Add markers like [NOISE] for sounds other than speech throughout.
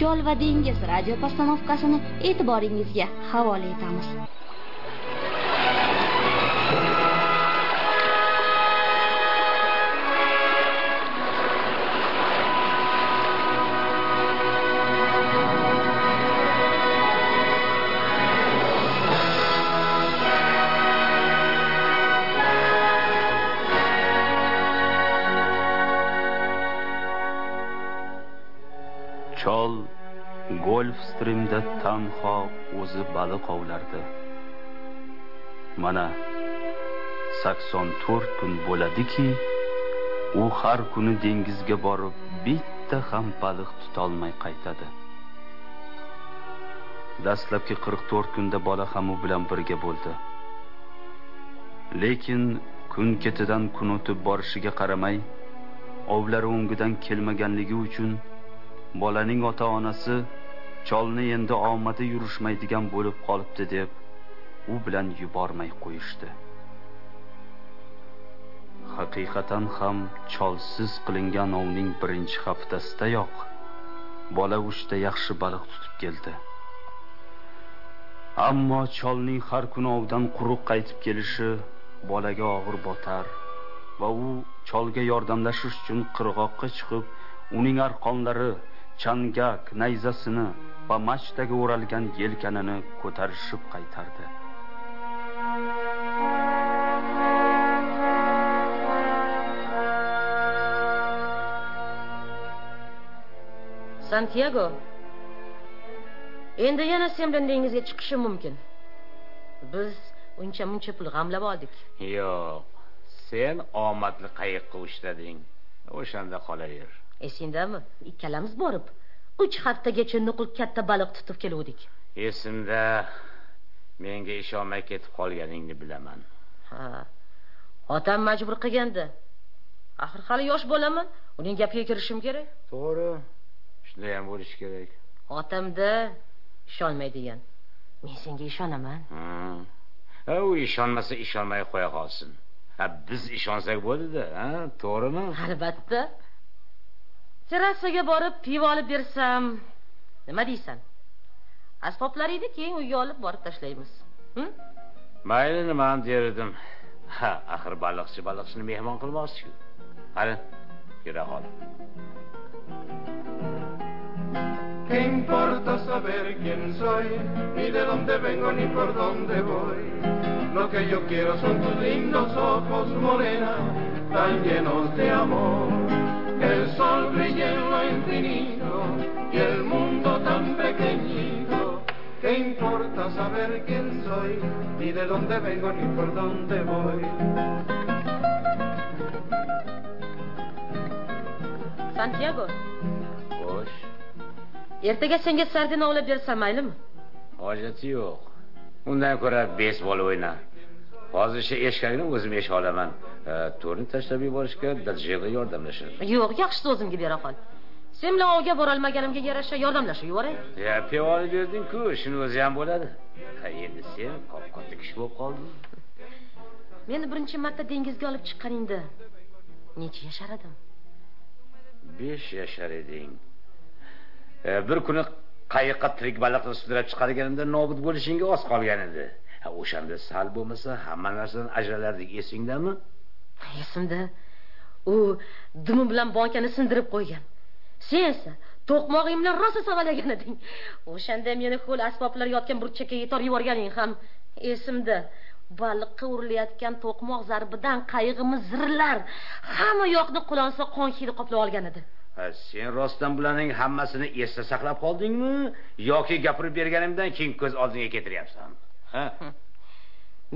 chol va dengiz radio postanovkasini e'tiboringizga havola etamiz. Tanho o'zi baliq ovlardi mana sakson to'rt kun bo'ladiki u har kuni dengizga borib bitta ham baliq tutolmay qaytadi. Dastlabki qirq to'rt kunda bola ham u bilan birga bo'ldi. Lekin kun ketidan kun o'tib borishiga qaramay ovlari o'ngidan kelmaganligi uchun bolaning ota onasi cholni endi omadi yurishmaydigan bo'lib qolibdi deb u bilan yubormay qo'yishdi. Haqiqatan ham cholsiz qilingan ovning birinchi haftasidayoq bola uchta yaxshi baliq tutib keldi. Ammo cholning har kuni ovdan quruq qaytib kelishi bolaga og'ir botar va u cholga yordamlashish uchun qirg'oqqa chiqib uning arqonlari changak nayzasini va machtaga o'ralgan yelkanini ko'tarishib qaytardi. Santiago endi yana sen bilan dengizga chiqishim mumkin. Biz uncha muncha pul g'amlab oldik. Yo'q sen omadli qayiqqa ushlading o'shanda qolaver. Esingdami? Ikkalamiz borib uch haftagacha nuqul katta baliq tutib keluvdik. Esimda menga ishonmay ketib qolganingni bilaman. Ha otam majbur qilgandi. Axir hali yosh bolaman uning gapiga kirishim kerak. To'g'ri shunday ham bo'lishi kerak. Otamda ishonmaydigan men senga ishonaman. Ha u ishonmasa ishonmay qo'ya qolsin. Biz ishonsak bo'ldida to'g'rimi? Albatta terrasaga borib pivo olib bersam nima deysan asboblaringni keyin uyga olib borib tashlaymiz mayli nima ham der edim ha axir baliqchi baliqchini mehmon qilmoqchiku qani yura qol ¿Qué importa saber quién soy? Ni de dónde vengo ni por dónde voy. Lo que yo quiero son tus lindos ojos, morena, tan llenos de amor. El sol brilla en lo infinito y el mundo tan pequeñito. ¿Qué importa saber quién soy? Ni de dónde vengo ni por dónde voy. santiago xo'sh ertaga senga sardina ovlab bersam maylimi hojati yo'q undan ko'ra beysbol o'yna hozir shu eshkakni o'zim esha olaman. To'rni tashlab yuborishga dadjiyga yordamlashadi yo'q yaxshisi o'zimga bera qol. Sen bilan ovga borolmaganimga yarasha yordamlashib yuboray. Ya pivo olib berding-ku shuni o'zi ham bo'ladi. Ha endi sen qop katta kishi bo'lib qolding. Meni birinchi marta dengizga olib chiqqaningda necha yashar edim? Besh yashar eding. E, bir kuni qayiqqa tirik baliqni sudrab chiqarganimda nobud bo'lishingga oz qolgan edi o'shanda sal bo'lmasa hamma narsadan ajralardik esingdami? Esimda. U dumi bilan bonkani sindirib qo'ygan. Sen esa to'qmog'ing bilan rosa savalagan eding o'shanda meni ho'l asboblar yotgan burchakka yetor yuborganing ham esimda. Baliqqa urilayotgan to'qmoq zarbidan qayig'imiz zirillar hamma yoqni qulansa qon hidi qoplab olgan edi. Sen rostdan bularning hammasini esda saqlab qoldingmi yoki gapirib berganimdan keyin ko'z oldingga keltiryapsan ha.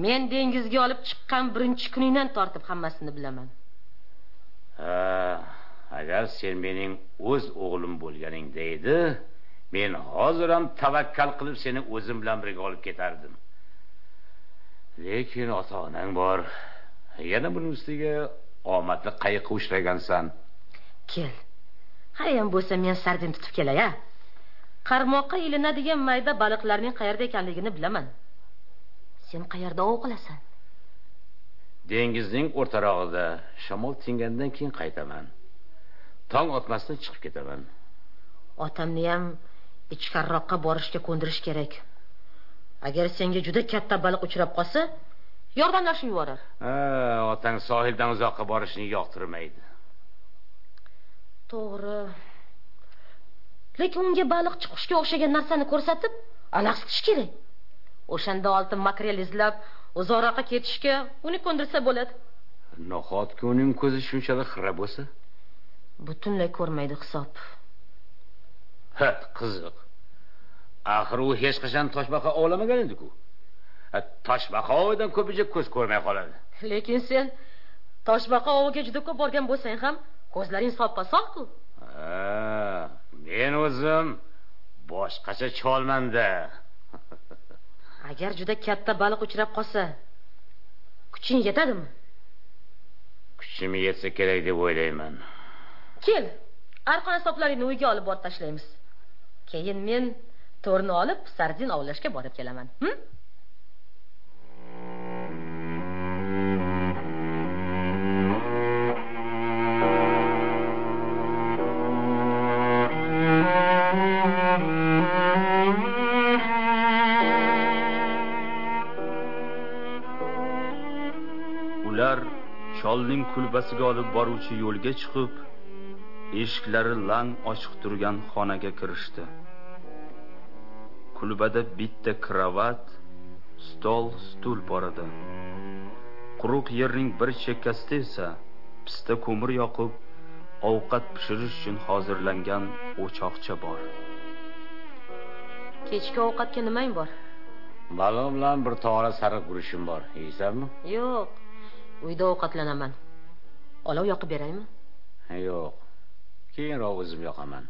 Men dengizga olib chiqqan birinchi kuningdan tortib hammasini bilaman. Ha, agar sen mening o'z o'g'lim bo'lganingda edi men hozir ham tavakkal qilib seni o'zim bilan birga olib ketardim. Lekin ota onang bor yana buning ustiga omadli qayiqqa uchragansan. Kel. Hayam bo'lsa men sardin tutib kelay a qarmoqqa ilinadigan mayda baliqlarning qayerda ekanligini bilaman sen qayerda ov qilasan dengizning o'rtarog'ida shamol tingandan keyin qaytaman. Tong otmasdan chiqib ketaman. Otamni ham ichkariroqqa borishga ko'ndirish kerak. Agar senga juda katta baliq uchrab qolsa yordamlashib yuborar. Ha, otang sohildan uzoqqa borishni yoqtirmaydi. To'g'ri. Lekin unga baliq chiqishga o'xshagan narsani ko'rsatib alahsitish kerak o'shanda oltin makrel izlab uzoqroqqa ketishga uni ko'ndirsa bo'ladi. Nahotki uning ko'zi shunchalik xira bo'lsa? Butunlay ko'rmaydi hisob. Ha qiziq. Axir u hech qachon toshbaqa ovlamagan edi-ku. Ha, toshbaqa ovidan ko'pincha ko'z ko'rmay qoladi. Lekin sen toshbaqa oviga juda ko'p borgan bo'lsang ham ko'zlaring soppa sog'ku Ha, men o'zim boshqacha cholmanda agar juda katta baliq uchrab qolsa kuching yetadimi? Kuchim yetsa kerak deb o'ylayman. Kel arqon asboblaringni uyga olib borib tashlaymiz. Keyin men to'rni olib sardin ovlashga borib kelaman cholning kulbasiga olib boruvchi yo'lga chiqib eshiklari lang ochiq turgan xonaga kirishdi. Kulbada bitta kravat stol stul bor edi. Quruq yerning bir chekkasida esa pista ko'mir yoqib ovqat pishirish uchun hozirlangan o'choqcha bor. Kechki ovqatga nimang bor? Baliq bilan bir tog'ora sariq guruchim bor. Yeysanmi yo'q uyda ovqatlanaman. Olov yoqib beraymi? Yo'q. Keyinroq o'zim yoqaman.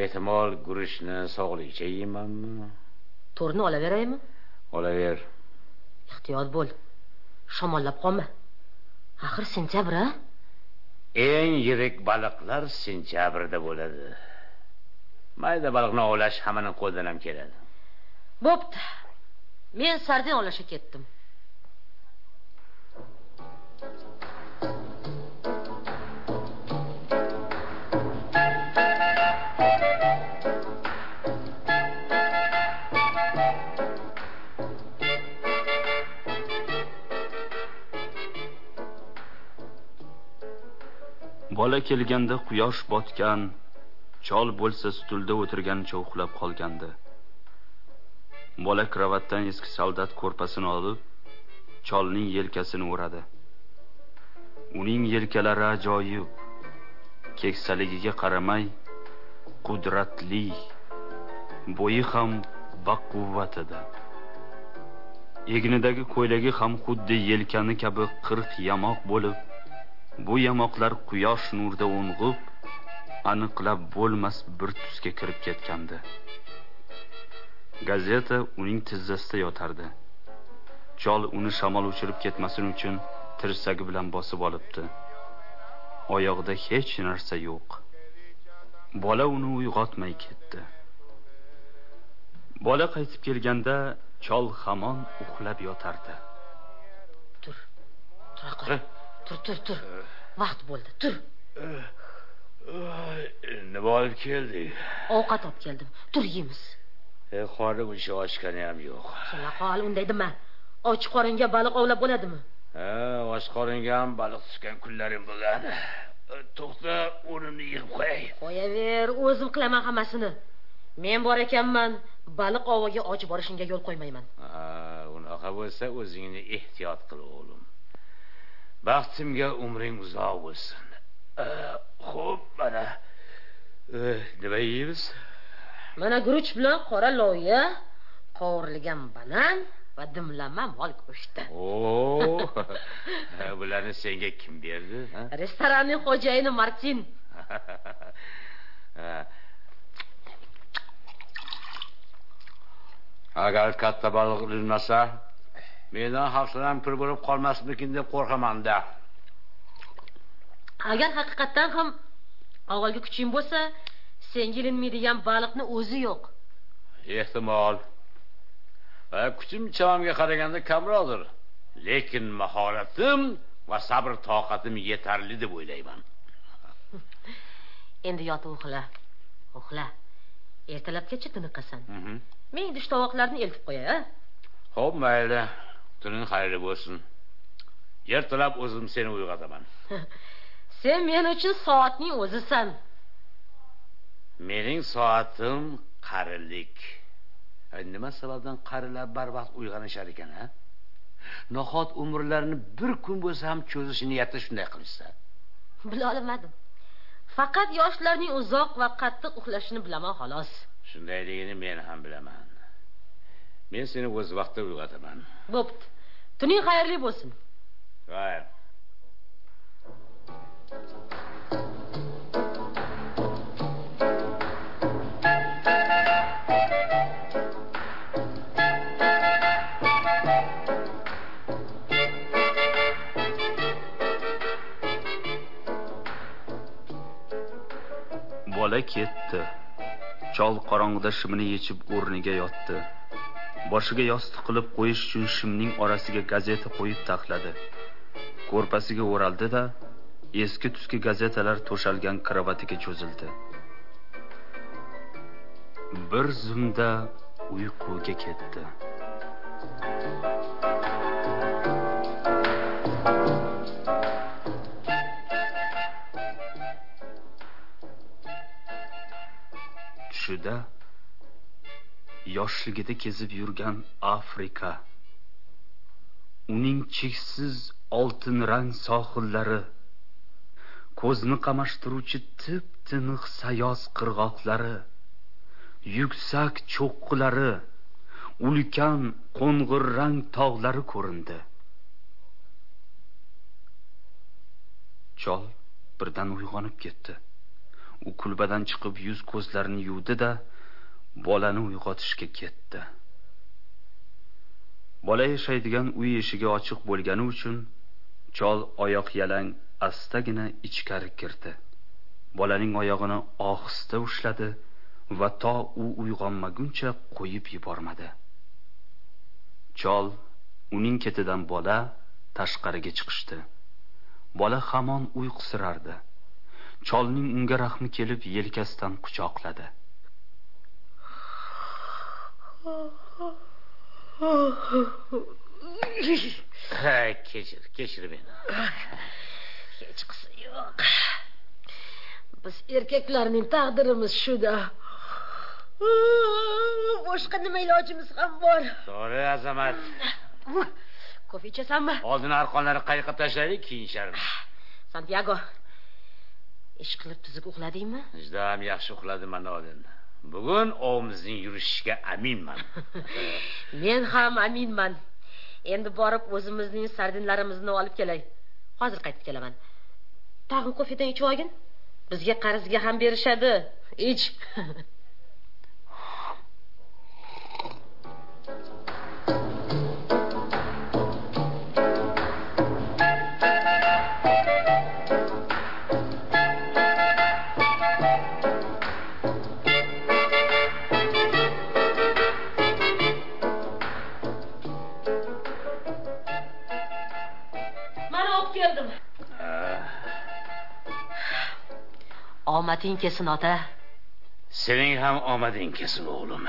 Ehtimol guruchni sog'ligicha yeymanmi? To'rni olaveraymi? Olaver. Ehtiyot bo'l. Shamollab qolma. Axir sentyabr a eng yirik baliqlar sentyabrda bo'ladi. Mayda baliqni ovlash hammaning qo'lidan ham keladi. Bo'pti. Men sardin ovlashga ketdim bola kelganda quyosh botgan chol bo'lsa stulda o'tirganicha uxlab qolgandi. Bola kravatdan eski soldat ko'rpasini olib cholning yelkasini o'radi. Uning yelkalari ajoyib keksaligiga qaramay qudratli bo'yi ham baquvvat edi egnidagi ko'ylagi ham xuddi yelkani kabi qirq yamoq bo'lib bu yamoqlar quyosh nurida o'ng'ib aniqlab bo'lmas bir tusga kirib ketgandi. Gazeta uning tizzasida yotardi. Chol uni shamol uchirib ketmasin uchun tirsagi bilan bosib olibdi. Oyog'ida hech narsa yo'q. Bola uni uyg'otmay ketdi. Bola qaytib kelganda chol hamon uxlab yotardi. Tur tura qol tur tur tur vaqt bo'ldi. Tur. Nima olib kelding? Ovqat olib keldim. Tur yeymiz. E, qornim uncha ochgani ham yo'q. Kela qol unday dema och qoringa baliq ovlab bo'ladimi? Ha och qoringa ham baliq tutgan kunlarim bo'lgan E, to'xta o'rnimni yig'ib qo'yay. Qo'yaver o'zim qilaman hammasini. Men bor ekanman baliq oviga och borishingga yo'l qo'ymayman. Ha, unaqa bo'lsa o'zingni ehtiyot qil o'g'lim baxtimga umring uzoq bo'lsin. Xo'p mana e, nima yeymiz? Mana guruch bilan qora loviya qovurilgan banan va dimlama mol go'shti [LAUGHS] o bularni senga kim berdi restoranning xo'jayini martin. Agar katta baliq ilinmasa mendan hafsalam pir bo'lib qolmasmikin deb qo'rqamanda agar haqiqatdan ham avvalgi kuching bo'lsa senga ilinmaydigan baliqni o'zi yo'q. Ehtimol. Va kuchim chamamga qaraganda kamroqdir. Lekin mahoratim va sabr toqatim yetarli deb o'ylayman. Endi yotib uxla uxla ertalabgacha tiniqasan Mhm. men idish tovoqlarni eltib qo'yay a Xo'p, mayli. Tuning xayrli bo'lsin. Ertalab o'zim seni uyg'otaman. [LAUGHS] sen men uchun soatning o'zisan Mening soatim qarilik. Nima sababdan qarilar barvaqt uyg'onishar ekan, ha? Nahot umrlarini bir kun bo'lsa ham cho'zish niyatida shunday qilishsa. bilolmadim faqat yoshlarning uzoq va qattiq uxlashini bilaman xolos Shundayligini men ham bilaman. Men seni o'z vaqtida uyg'otaman. bo'pti tuning xayrli bo'lsin Xayr. bola ketdi chol qorong'ida shimini yechib o'rniga yotdi boshiga yostiq qilib qo'yish uchun shimning orasiga gazeta qo'yib taxladi. Ko'rpasiga o'raldi da eski tuski gazetalar to'shalgan karavatiga cho'zildi. Bir zumda uyquga ketdi. Tushida yoshligida kezib yurgan afrika. Uning cheksiz oltin rang sohillari ko'zni qamashtiruvchi tip tiniq sayoz qirg'oqlari yuksak cho'qqilari ulkan qo'ng'ir rang tog'lari ko'rindi. Chol birdan uyg'onib ketdi. U kulbadan chiqib yuz ko'zlarini yuvdi da bolani uyg'otishga ketdi. Bola yashaydigan uy eshigi ochiq bo'lgani uchun chol oyoq yalang astagina ichkari kirdi. Bolaning oyog'ini ohista ushladi va to u uyg'onmaguncha qo'yib yubormadi. Chol uning ketidan bola tashqariga chiqishdi. Bola hamon uyqusirardi. Cholning unga rahmi kelib yelkasidan quchoqladi. Ha, kechir, kechir meni. hech qisi yo'q biz erkaklarning taqdirimiz shuda boshqa nima ilojimiz ham bor To'g'ri, azamat. kofe ichasanmi Oldin arqonlarni qayiqqa tashlaylik, keyin sharm. santiago ish qilib tuzuk uxladingmi Juda ham yaxshi uxladim mana oldin. Bugun ovimizning yurishiga aminman. [LAUGHS] men ham aminman. Endi borib o'zimizning sardinlarimizni olib kelay. Hozir qaytib kelaman. Tag'in kofedan ichib olgin. Bizga qarzga ham berishadi. Ich [LAUGHS] omading kelsin ota. Sening ham omading kelsin o'g'lim.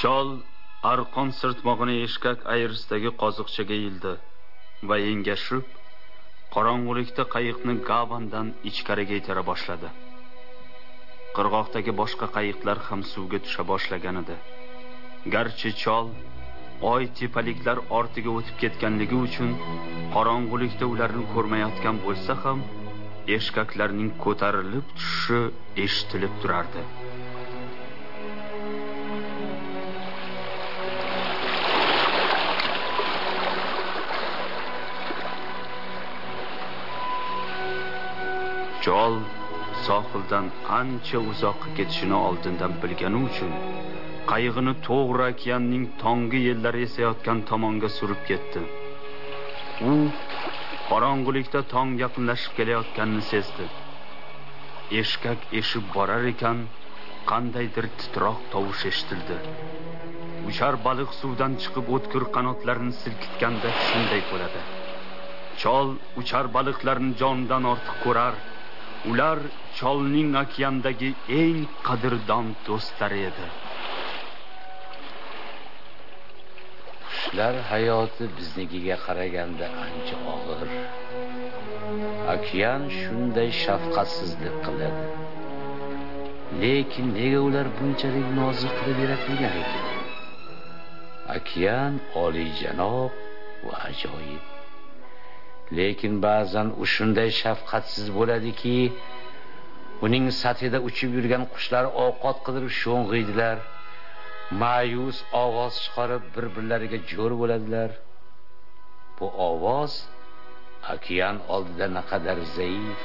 chol arqon sirtmog'ini eshkak ayirsidagi qoziqchaga yildi va engashib qorong'ulikda qayiqni gavandan ichkariga itara boshladi. Qirg'oqdagi boshqa qayiqlar ham suvga tusha boshlagan edi. Garchi chol oy tepaliklar ortiga o'tib ketganligi uchun qorong'ulikda ularni ko'rmayotgan bo'lsa ham eshkaklarning ko'tarilib tushishi eshitilib turardi. Chol sohildan ancha uzoqqa ketishini oldindan bilgani uchun qayig'ini to'g'ri okeanning tonggi yellari esayotgan tomonga surib ketdi. U qorong'ulikda tong yaqinlashib kelayotganini sezdi. Eshkak eshib borar ekan qandaydir titroq tovush eshitildi. Uchar baliq suvdan chiqib o'tkir qanotlarini silkitganda shunday bo'ladi. Chol uchar baliqlarni jonidan ortiq ko'rar. Ular cholning okeandagi eng qadrdon do'stlari edi. Qushlar hayoti biznikiga qaraganda ancha og'ir. Okean shunday shafqatsizlik qiladi. Lekin nega ular bunchalik nozik qilib yaratilgan ekan? Okean oliyjanob va ajoyib. Lekin ba'zan u shunday shafqatsiz bo'ladiki uning sathida uchib yurgan qushlar ovqat qidirib sho'ng'iydilar. Ma'yus ovoz chiqarib bir birlariga jo'r bo'ladilar. Bu ovoz okean oldida naqadar zaif.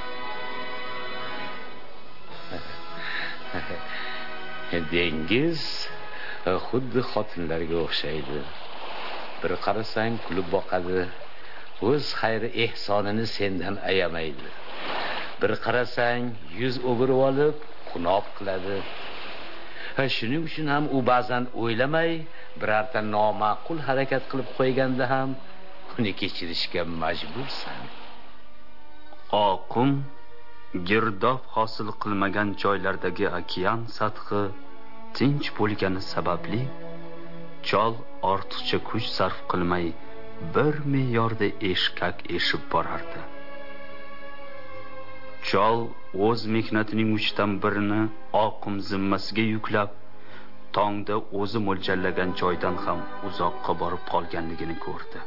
[LAUGHS] Dengiz xuddi xotinlarga o'xshaydi. Bir qarasang kulib boqadi. O'z xayri ehsonini sendan ayamaydi. Bir qarasang yuz o'girib olib xunob qiladi. Shuning uchun ham u ba'zan o'ylamay birorta noma'qul harakat qilib qo'yganda ham uni kechirishga majbursan. Oqum girdob hosil qilmagan joylardagi okean sathi tinch bo'lgani sababli chol ortiqcha kuch sarf qilmay bir me'yorda eshkak eshib borardi. Chol o'z mehnatining uchdan birini oqim zimmasiga yuklab tongda o'zi mo'ljallagan joydan ham uzoqqa borib qolganligini ko'rdi.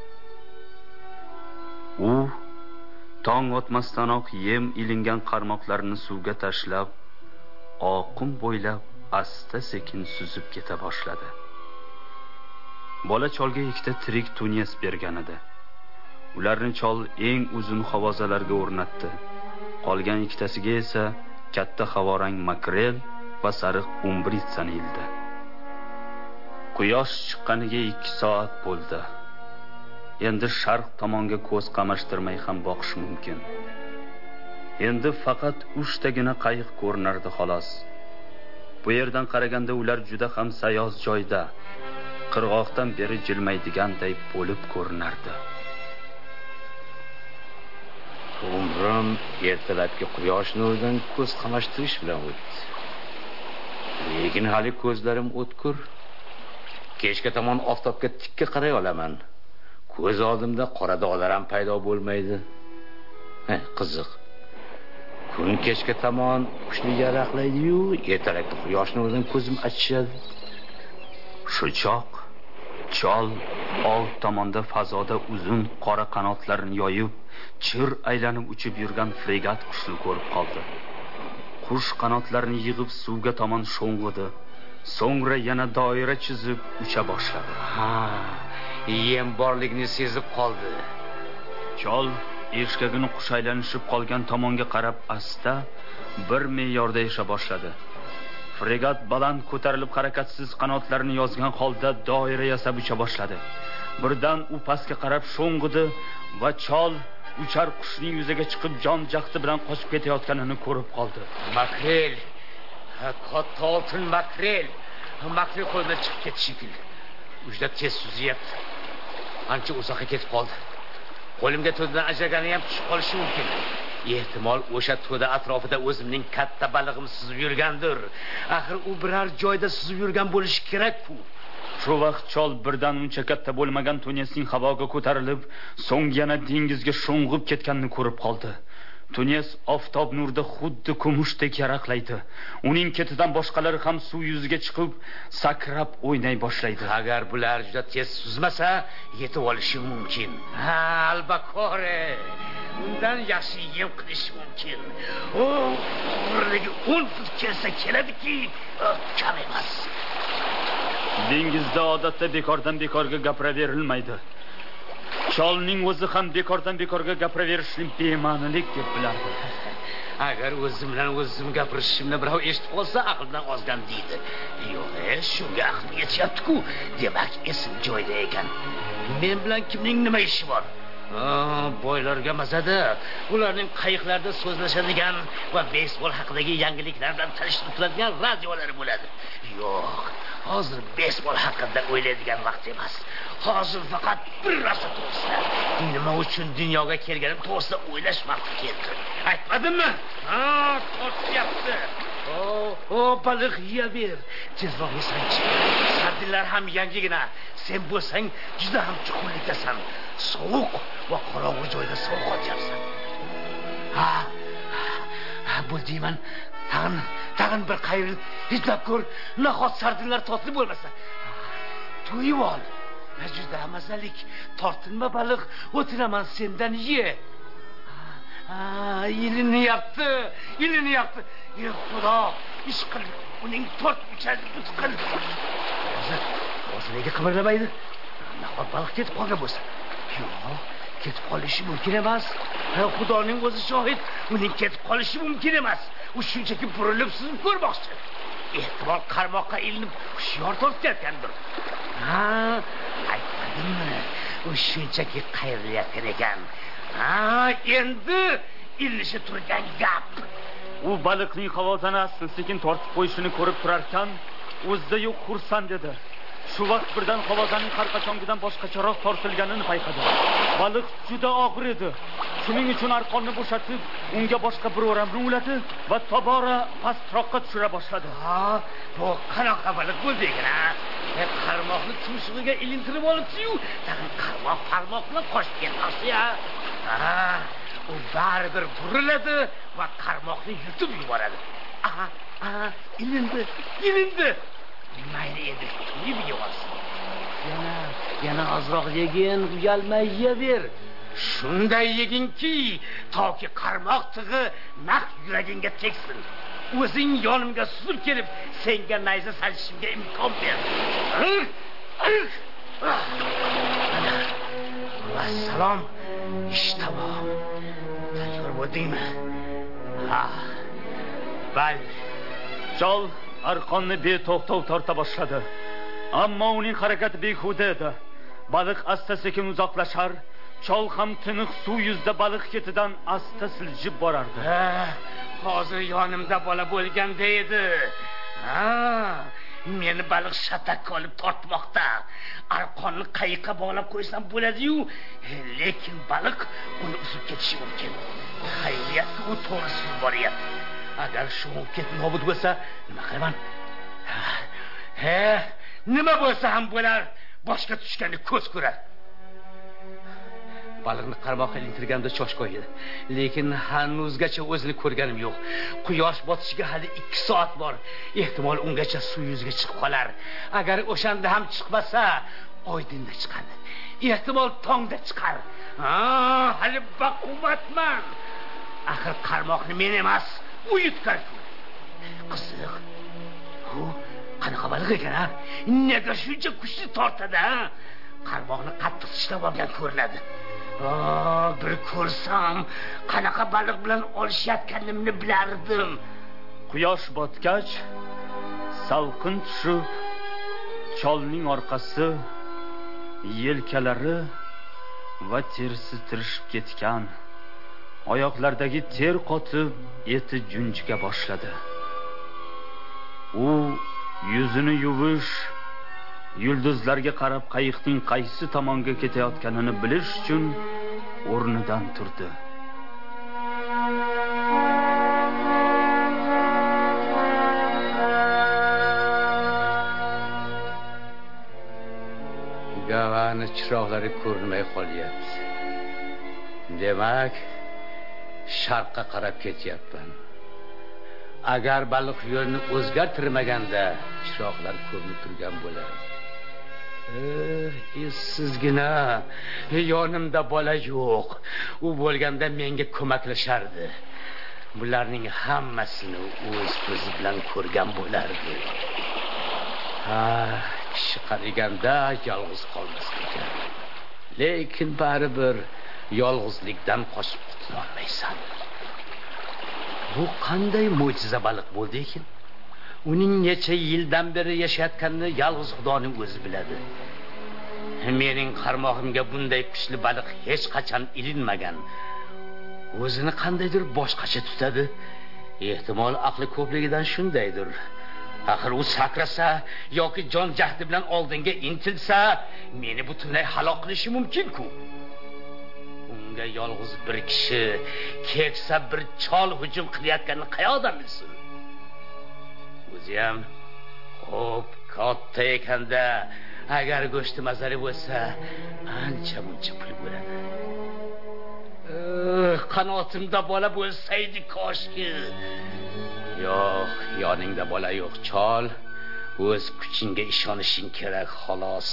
U tong otmasdanoq yem ilingan qarmoqlarini suvga tashlab oqim bo'ylab asta sekin suzib keta boshladi. Bola cholga ikkita tirik tunyas bergan edi. Ularni chol eng uzun havozalarga o'rnatdi. Qolgan ikkitasiga esa katta havorang makrel va sariq umbritsani ildi quyosh chiqqaniga ikki soat bo'ldi. Endi sharq tomonga ko'z qamashtirmay ham boqish mumkin. Endi faqat uchtagina qayiq ko'rinardi xolos. Bu yerdan qaraganda ular juda ham sayoz joyda. Qirg'oqdan beri jilmaydiganday bo'lib ko'rinardi. Umrim ertalabki quyosh nuridan ko'z qamashtirish bilan o'tdi. Lekin hali ko'zlarim o'tkir kechga tomon oftobga tikka qaray olaman. Ko'z oldimda qora dog'lar ham paydo bo'lmaydi. Qiziq. Kun kechga tomon kuchli yaraqlaydiyu ertalabki quyosh nuridan ko'zim achishadi. Shu choq chol old tomonda fazoda uzun qora qanotlarini yoyib chir aylanib uchib yurgan fregat qushni ko'rib qoldi. Qush qanotlarini yig'ib suvga tomon sho'ng'idi. So'ngra yana doira chizib ucha boshladi. Ha yem borligini sezib qoldi. Chol eshkagini qush aylanishib qolgan tomonga qarab asta bir me'yorda esha boshladi fregat baland ko'tarilib harakatsiz qanotlarini yozgan holda doira yasab ucha boshladi. Birdan u pastga qarab sho'ng'idi va chol uchar qushning yuzaga chiqib jon jahdi bilan qochib ketayotganini ko'rib qoldi. Makrel katta oltin makrel makrel qo'limdan chiqib ketdi shekilli. Juda tez suzyapti. Ancha uzoqqa ketib qoldi. Qo'limga to'dadan ajragani ham tushib qolishi mumkin. Ehtimol o'sha to'da atrofida o'zimning katta balig'im suzib yurgandir. Axir u biror joyda suzib yurgan bo'lishi kerak-ku. Shu vaqt chol birdan uncha katta bo'lmagan tunesning havoga ko'tarilib so'ng yana dengizga sho'ng'ib ketganini ko'rib qoldi. Tunes oftob nurida xuddi kumushdek yaraqlaydi. Uning ketidan boshqalari ham suv yuziga chiqib sakrab o'ynay boshlaydi. Agar bular juda tez suzmasa yetib olishi mumkin. Ha albakore undan yaxshi yem qilish mumkin. U umrligi o'n fut kelsa keladiki kam emas. Dengizda odatda bekordan bekorga gapiraverilmaydi cholning o'zi ham bekordan bekorga gapiraverishni bema'nilik deb bilardi. [LAUGHS] Agar o'zim bilan o'zim gapirishimni birov eshitib qolsa aqldan ozgan deydi. Yo'q e shunga aqlim yetishyaptiku demak esim joyida ekan. Men bilan kimning nima ishi bor? Boylarga mazada ularning qayiqlarda so'zlashadigan va beysbol haqidagi yangiliklar bilan tanishtirib turadigan radiolari bo'ladi. Yo'q hozir beysbol haqida o'ylaydigan vaqt emas. Hozir faqat bir narsa to'g'risida nima uchun dunyoga kelganim to'g'risida o'ylash vaqti keldi. Aytmadimmi? Ha tortyapti o baliq yeyaver. Tezroq yesanchi sardinlar ham yangigina. Sen bo'lsang juda ham chuqurlikdasan sovuq va qorong'u joyda sovqotyapsan ha bo'l deyman tag'in tag'in bir qayrilib hidlab ko'r nahot sardinlar totli bo'lmasa. To'yib ol. Juda mazalik tortinma baliq o'tiraman sendan ye. Ilinyapti ilinyapti ey xudo ish qil uning to'rt uchali qil. Hozir hozir nega qimirlamaydi? Nahot baliq ketib qolgan bo'lsa? Yo'q ketib qolishi mumkin emas xudoning o'zi shohid uning ketib qolishi mumkin emas u shunchaki burilib suzib ko'rmoqchi ehtimol qarmoqqa ilinib hushyor tortayotgandir ha aytmadimmi u shunchaki qayrilayotgan ekan ha endi ilinishi turgan gap u baliqning havozani asta sekin tortib qo'yishini ko'rib turarkan o'zida yo'q xursand edi shu vaqt birdan havozaning har qachongidan boshqacharoq tortilganini payqadi baliq juda og'ir edi. Shuning uchun arqonni bo'shatib unga boshqa bir o'ramni uladi va tobora pastroqqa tushira boshladi ha bu qanaqa baliq bo'ldi ekan a qarmoqni tumshug'iga ilintirib olibdiyu. Tag'in qarmoq farmoq bilan qochib ketmoqchi ha u baribir buriladi va qarmoqni yutib yuboradi. Aha aha ilindi ilindi. Mayli endi to'yib yeyorsin yana yana ozroq yegin uyalmay yeyaver shunday yeginki toki qarmoq tig'i naq yuragingga tegsin. O'zing yonimga suzib kelib senga nayza sanchishimga imkon ber. Vassalom ish tamom. Tayyor bo'ldingmi ha bali chol arqonni beto'xtov torta boshladi. Ammo uning harakati behuda edi. Baliq asta sekin uzoqlashar chol ham tiniq suv yuzida baliq ketidan asta siljib borardi. Hozir yonimda bola bo'lganda edi. Ha meni baliq shatakka olib tortmoqda. Arqonni qayiqqa bog'lab qo'ysam bo'ladiyu lekin baliq uni uzib ketishi mumkin. Xayriyatki u to'g'ri suzib boryapti. Agar shu ket nobud bo'lsa nima qilaman he nima bo'lsa ham bo'lar boshga tushganni ko'z ko'rar baliqni qarmoqqa ilintirganimda choshgoh edi lekin hanuzgacha o'zini ko'rganim yo'q quyosh botishiga hali ikki soat bor ehtimol ungacha suv yuziga chiqib qolar agar o'shanda ham chiqmasa oydinda chiqadi ehtimol tongda chiqar hali baquvvatman axir qarmoqni men emas u yutganku qiziq u qanaqa baliq ekan a nega shuncha kuchli tortadi a qarmoqni qattiq tishlab olgan ko'rinadi. Bir ko'rsam qanaqa baliq bilan olishayotganimni bilardim. Quyosh botgach salqin tushib cholning orqasi yelkalari va terisi tirishib ketgan. Oyoqlardagi ter qotib eti junjika boshladi. U yuzini yuvish yulduzlarga qarab qayiqning qaysi tomonga ketayotganini bilish uchun o'rnidan turdi. Gavani chiroqlari ko'rinmay qolyapti. Demak sharqqa qarab ketyapman. Agar baliq yo'lni o'zgartirmaganda chiroqlar ko'rinib turgan bo'lar. Eh, sizgina. Yonimda bola yo'q. U bo'lganda menga ko'maklashardi. Bularning hammasini o'z ko'zi bilan ko'rgan bo'lardi. Ha kishi qariganda yolg'iz qolmas ekan. Lekin baribir yolg'izlikdan qochib qutulolmaysan. Bu qanday mo'jiza baliq bo'ldi ekan? Uning necha yildan beri yashayotganini yolg'iz xudoning o'zi biladi. Mening qarmog'imga bunday kuchli baliq hech qachon ilinmagan. O'zini qandaydir boshqacha tutadi. Ehtimol aqli ko'pligidan shundaydir. Axir u sakrasa yoki jon jahdi bilan oldinga intilsa meni butunlay halok qilishi mumkin-ku. Unga yolg'iz bir kishi keksa bir chol hujum qilayotganini qayoqdan bilsin? O'ziyam xo'p katta ekanda. Agar go'shti mazali bo'lsa ancha muncha pul bo'ladi. Qanotimda bola bo'lsaydi koshki. Yo'q yoningda bola yo'q chol. O'z kuchingga ishonishing kerak xolos.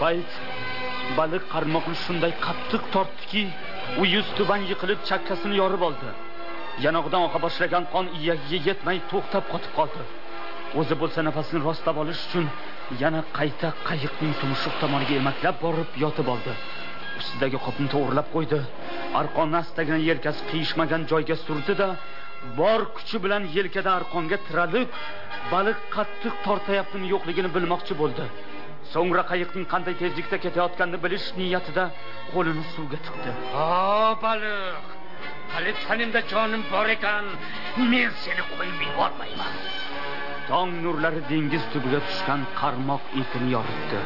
Payt baliq qarmoqni shunday qattiq tortdiki u yuz tuban yiqilib chakkasini yorib oldi. Yanog'idan oqa boshlagan qon iyagiga yetmay to'xtab qotib qoldi. O'zi bo'lsa nafasini rostlab olish uchun yana qayta qayiqning tumshuq tomoniga emaklab borib yotib oldi. Ustidagi qopni to'g'irlab qo'ydi. Arqonni astagina yelkasi qiyishmagan joyga surdi-da, bor kuchi bilan yelkada arqonga tiralib baliq qattiq tortayaptimi yo'qligini bilmoqchi bo'ldi. So'ngra qayiqning qanday tezlikda ketayotganini bilish niyatida qo'lini suvga tiqdi. O baliq! Hali tanimda jonim bor ekan. Men seni qo'yib yubormayman. Tong nurlari dengiz tubiga tushgan qarmoq ipini yoritdi.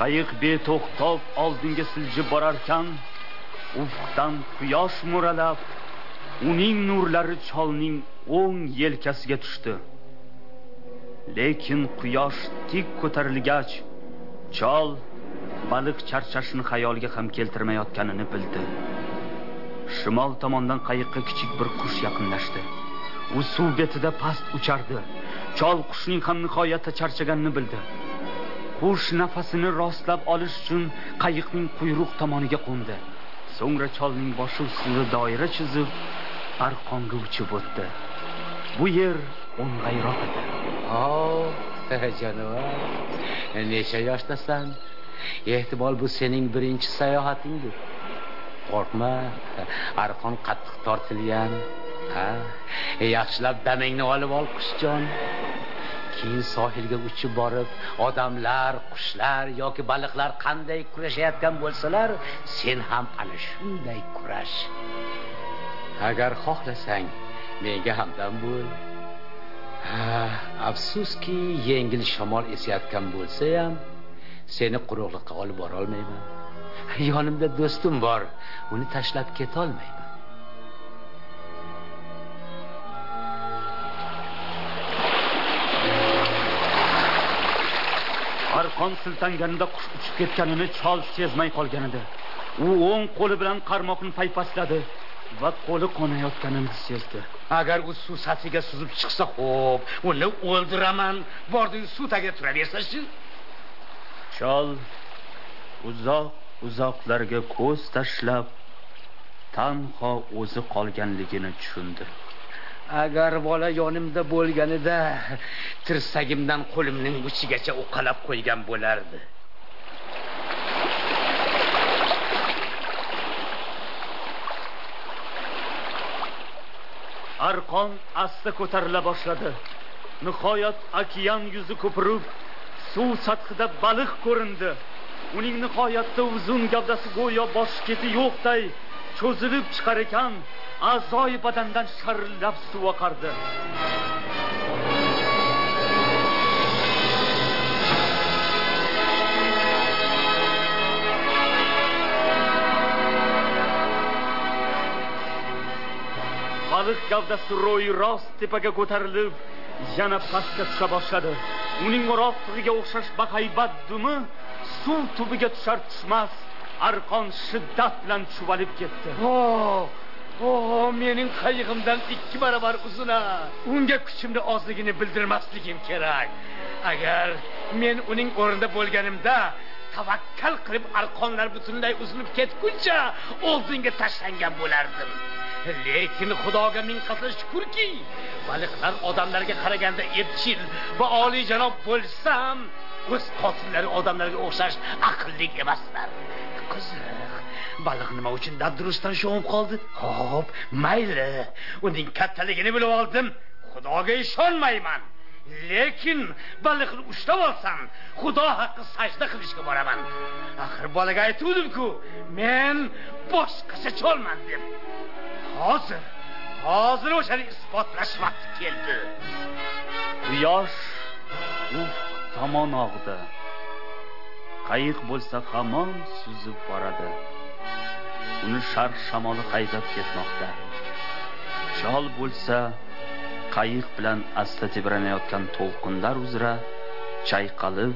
Qayiq beto'xtov oldinga siljib borarkan ufqdan quyosh mo'ralab uning nurlari cholning o'ng yelkasiga tushdi lekin quyosh tik ko'tarilgach chol baliq charchashni xayoliga ham keltirmayotganini bildi. Shimol tomondan qayiqqa kichik bir qush yaqinlashdi. U suv betida past uchardi. Chol qushning ham nihoyatda charchaganini bildi. Qush nafasini rostlab olish uchun qayiqning quyruq tomoniga qo'ndi. So'ngra cholning boshi ustida doira chizib arqonga uchib o'tdi. Bu yer o'ng'ayroq edi. Oh, o jonivor necha yoshdasan? Ehtimol bu sening birinchi sayohatingdir qo'rqma arqon qattiq tortilgan. Ha yaxshilab damingni olib ol qushjon. Keyin sohilga uchib borib odamlar qushlar yoki baliqlar qanday kurashayotgan bo'lsalar sen ham ana shunday kurash. Agar xohlasang menga hamdam bo'l. Ha afsuski yengil shamol esayotgan bo'lsa ham seni quruqlikqa olib borolmayman. [LAUGHS] Yonimda do'stim bor uni tashlab ketolmayman. Arqon siltanganida qush uchib ketganini chol sezmay qolgan edi u o'ng qo'li bilan qarmoqni paypasladi. Va qo'li qonayotganini sezdi. Agar u suv sathiga suzib chiqsa xo'p uni o'ldiraman. Bordiyu suv tagida turaversachi? Chol uzoq uzoqlarga ko'z tashlab tanho o'zi qolganligini tushundi. Agar bola yonimda bo'lganida tirsagimdan qo'limning uchigacha uqalab qo'ygan bo'lardi arqon asta ko'tarila boshladi. Nihoyat okean yuzi ko'pirib suv sathida baliq ko'rindi. Uning nihoyatda uzun gavdasi go'yo bosh keti yo'qday cho'zilib chiqar ekan a'zoyi badandan sharillab suv oqardi. Baliq gavdasi ro'y rost tepaga ko'tarilib yana pastga tusha boshladi uning o'roqtig'iga o'xshash bahaybat dumi suv tubiga tushar tushmas arqon shiddat bilan chuvalib ketdi o o mening qayig'imdan ikki barobar uzun unga kuchimni ozligini bildirmasligim kerak agar men uning o'rnida bo'lganimda tavakkal qilib arqonlar butunlay uzilib ketguncha oldinga tashlangan bo'lardim lekin xudoga ming qatla shukurki baliqlar odamlarga qaraganda epchil va oliyjanob bo'lsam o'z qotillari odamlarga o'xshash aqlli emaslar. Qiziq baliq nima uchun dabdurustdan sho'ng'ib qoldi? Ho'p mayli uning kattaligini bilib oldim. Xudoga ishonmayman. Lekin baliqni ushlab olsam xudo haqqi sajda qilishga boraman. Axir bolaga aytuvdim-ku men boshqacha cholman deb. Hozir? Hozir o'shani isbotlash vaqti keldi. Quyosh ufq tomon og'di. Qayiq bo'lsa hamon suzib boradi. Uni sharq shamoli haydab ketmoqda. Chol bo'lsa qayiq bilan asta tebranayotgan to'lqinlar uzra chayqalib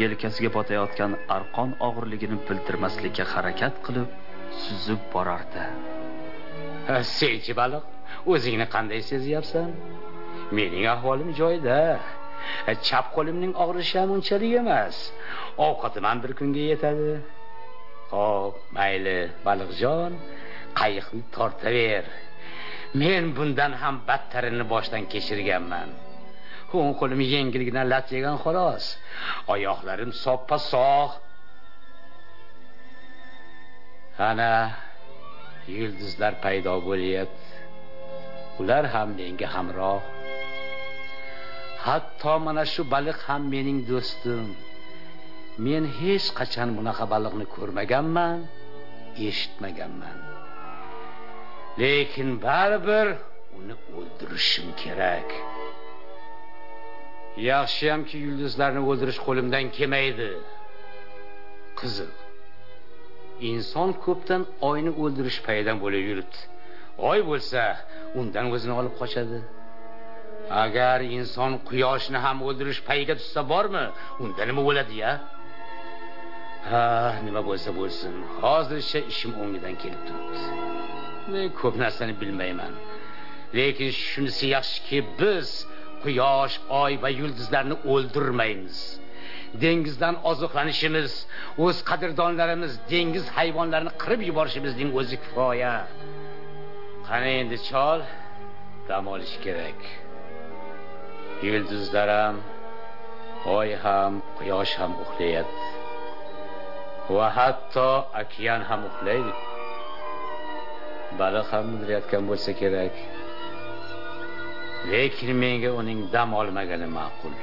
yelkasiga botayotgan arqon og'irligini bildirmaslikka harakat qilib suzib borardi. Senchi baliq o'zingni qanday sezyapsan? Mening ahvolim joyida. Chap qo'limning og'rishi ham unchalik emas. Ovqatim ham bir kunga yetadi. Ho'p mayli baliqjon qayiqni tortaver. Men bundan ham battarini boshdan kechirganman. O'ng qo'lim yengilgina lat yegan xolos. Oyoqlarim soppa sog' ana yulduzlar paydo bo'lyapti. Ular ham menga hamroh. Hatto mana shu baliq ham mening do'stim. Men hech qachon bunaqa baliqni ko'rmaganman eshitmaganman. Lekin baribir uni o'ldirishim kerak. Yaxshiyamki yulduzlarni o'ldirish qo'limdan kelmaydi. Qiziq inson ko'pdan oyni o'ldirish payidan bo'lib yuribdi. Oy bo'lsa undan o'zini olib qochadi. Agar inson quyoshni ham o'ldirish payiga tushsa bormi unda nima bo'ladi ya? Ha nima bo'lsa bo'lsin. Hozircha ishim o'ngidan kelib turibdi. Men ko'p narsani bilmayman. Lekin shunisi yaxshiki biz quyosh oy va yulduzlarni o'ldirmaymiz. Dengizdan oziqlanishimiz o'z qadrdonlarimiz dengiz hayvonlarini qirib yuborishimizning o'zi kifoya. Qani endi chol dam olish kerak. Yulduzlar ham oy ham quyosh ham uxlayapti. Va hatto okean ham uxlaydi. Baliq ham mudrayotgan bo'lsa kerak. Lekin menga uning dam olmagani ma'qul.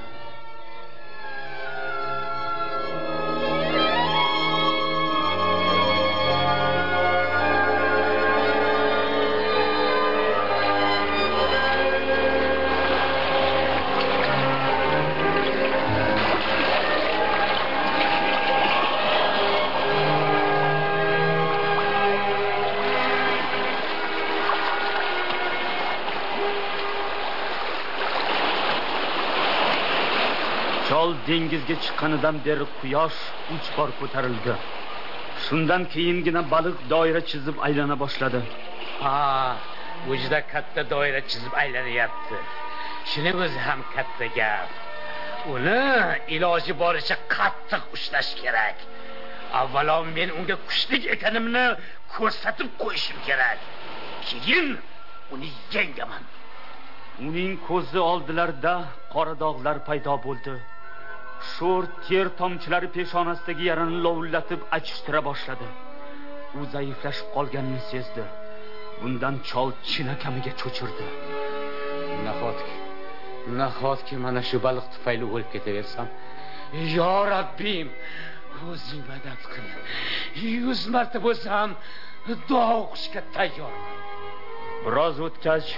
Chiqqanidan beri quyosh uch bor ko'tarildi. Shundan keyingina baliq doira chizib aylana boshladi. Ha bu juda katta doira chizib aylanyapti. Shuning o'zi ham katta gap. Uni iloji boricha qattiq ushlash kerak. Avvalo men unga kuchli ekanimni ko'rsatib qo'yishim kerak. Keyin uni yengaman. Uning ko'zi oldilarida qora dog'lar paydo bo'ldi sho'r ter tomchilari peshonasidagi yarani lovullatib achishtira boshladi. U zaiflashib qolganini sezdi. Bundan chol chinakamiga cho'chirdi. Nahotki nahotki mana shu baliq tufayli o'lib ketaversam? Yo rabbim o'zing madad qil. Yuz marta bo'lsa ham duo o'qishga tayyorman. Biroz o'tgach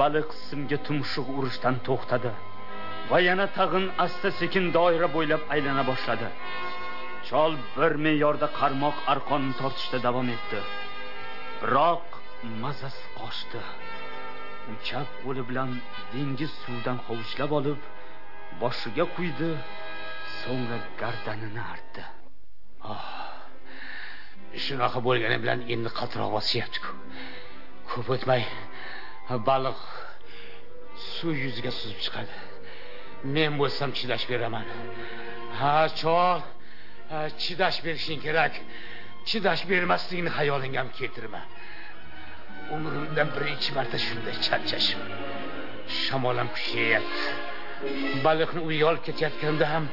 baliq simga tumshuq urishdan to'xtadi va yana tag'in asta sekin doira bo'ylab aylana boshladi. Chol bir me'yorda qarmoq arqonni tortishda davom etdi. Biroq mazasi qochdi. U chap qo'li bilan dengiz suvidan hovuchlab olib boshiga quydi so'ngra gardanini artdi. Ah, shunaqa bo'lgani bilan endi qattiqroq bosyapti-ku ko'p o'tmay baliq suv yuziga suzib chiqadi. Men bo'lsam chidash beraman. Ha chol chidash berishing kerak. Chidash bermasligini xayolingga ham keltirma umrimda birinchi marta shunday charchashim shamol ham kuchayapti. Baliqni uyga olib ketayotganda ham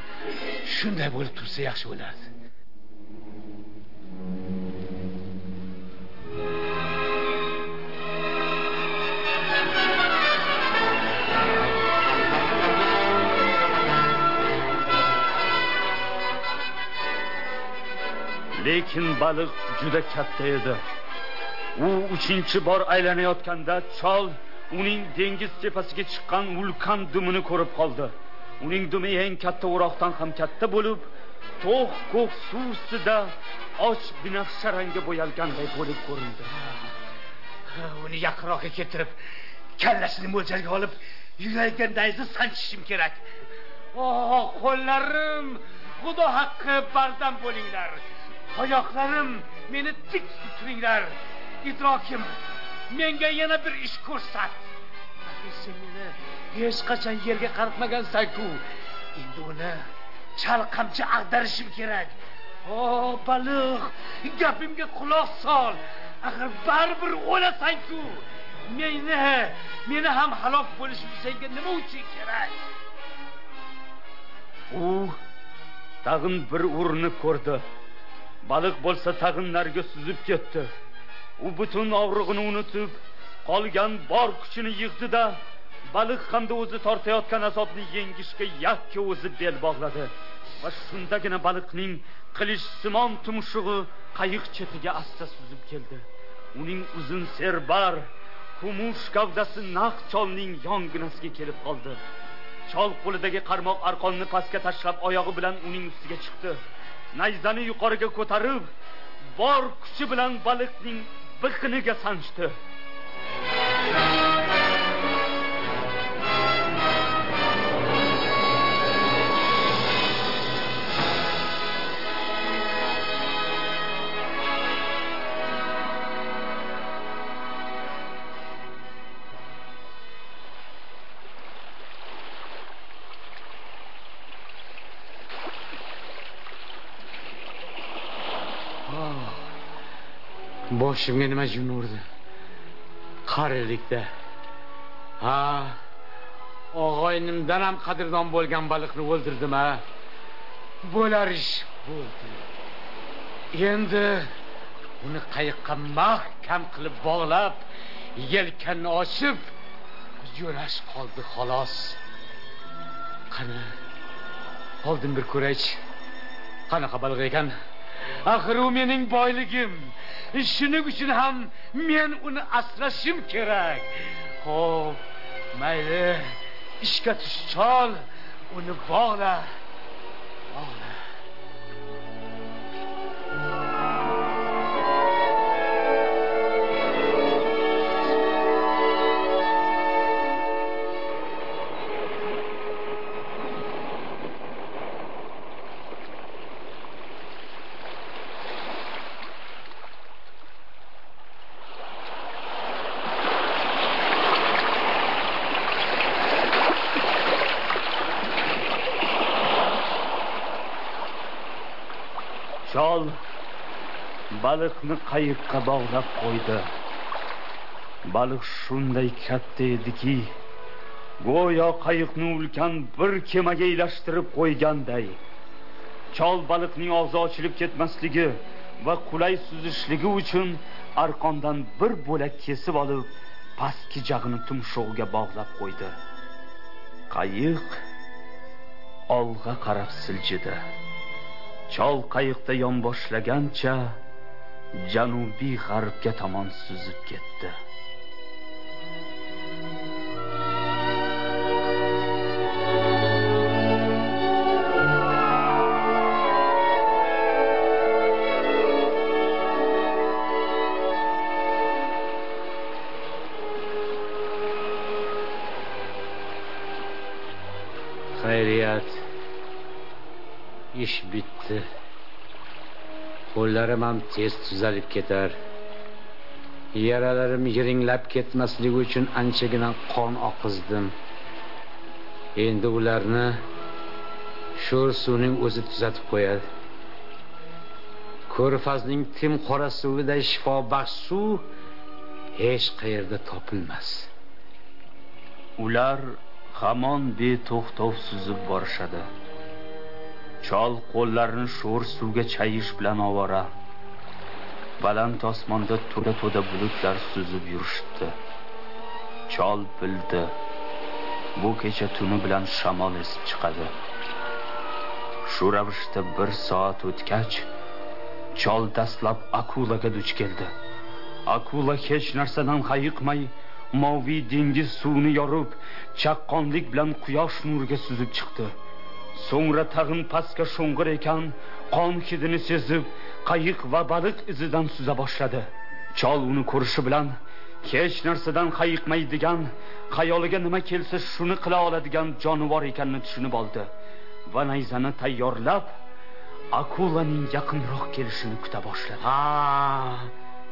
shunday bo'lib tursa yaxshi bo'lardi. Lekin baliq juda katta edi. U uchinchi bor aylanayotganda chol uning dengiz tepasiga chiqqan vulkan dumini ko'rib qoldi. Uning dumi eng katta o'roqdan ham katta bo'lib to'q ko'k suv ustida och binafsha rangga bo'yalganday bo'lib ko'rindi. Uni yaqinroqqa keltirib kallasini mo'ljalga olib yuragiga nayza sanchishim kerak. Oh qo'llarim xudo haqqi bardam bo'linglar. Oyoqlarim meni tik turinglar idrokim menga yana bir ish ko'rsat. Sen meni hech qachon yerga qaratmagansan-ku endi uni chalqamchi ag'darishim kerak. O baliq gapimga quloq sol. Axir baribir o'lasan-ku meni meni ham halok bo'lishim senga nima uchun kerak? U tag'in bir urinib ko'rdi. Baliq bo'lsa tag'in nariga suzib ketdi. U butun og'rig'ini unutib qolgan bor kuchini yig'dida baliq hamda o'zi tortayotgan azobni yengishga yakka o'zi bel bog'ladi. Va shundagina baliqning qilichsimon tumshug'i qayiq chetiga asta suzib keldi. Uning uzun serbar kumush gavdasi naq cholning yonginasiga kelib qoldi. Chol qo'lidagi qarmoq arqonni pastga tashlab oyog'i bilan uning ustiga chiqdi. Nayzani yuqoriga ko'tarib bor kuchi bilan baliqning biqiniga sanchdi. Boshimga nima jin urdi? Qarilikda. Ha og'aynimdan ham qadrdon bo'lgan baliqni o'ldirdim a bo'lar ish. Bo'ldi. Endi uni qayiqqa mahkam qilib bog'lab yelkanni ochib yo'lash qoldi xolos. Qani oldin bir ko'raychi. Qanaqa baliq ekan? Axir u mening boyligim. Shuning uchun ham men uni asrashim kerak. Ho'p mayli ishga tush chol. Uni bog'la. Bog'la. Baliqni qayiqqa bog'lab qo'ydi. Baliq shunday katta ediki go'yo qayiqni ulkan bir kemaga ilashtirib qo'yganday. Chol baliqning og'zi ochilib ketmasligi va qulay suzishligi uchun arqondan bir bo'lak kesib olib pastki jag'ini tumshug'iga bog'lab qo'ydi. Qayiq olg'a qarab siljidi. Chol qayiqda yonboshlagancha janubiy g'arbga tomon suzib ketdi. Qo'llarim ham tez tuzalib ketar. Yaralarim yiringlab ketmasligi uchun anchagina qon oqizdim. Endi ularni sho'r suvning o'zi tuzatib qo'yadi. Ko'rfazning tim qora suviday shifobaxsh suv hech qayerda topilmas. Ular hamon beto'xtov suzib borishadi. Chol qo'llarini sho'r suvga chayish bilan ovora. Baland osmonda to'da to'da bulutlar suzib yurishibdi. Chol bildi bu kecha tuni bilan shamol esib chiqadi. Shu ravishda bir soat o'tgach chol dastlab akulaga duch keldi. Akula hech narsadan hayiqmay moviy dengiz suvini yorib chaqqonlik bilan quyosh nuriga suzib chiqdi. So'ngra tag'in pastga sho'ng'ir ekan qon hidini sezib qayiq va baliq izidan suza boshladi. Chol uni ko'rishi bilan hech narsadan hayiqmaydigan xayoliga nima kelsa shuni qila oladigan jonivor ekanini tushunib oldi va nayzani tayyorlab akulaning yaqinroq kelishini kuta boshladi. Ha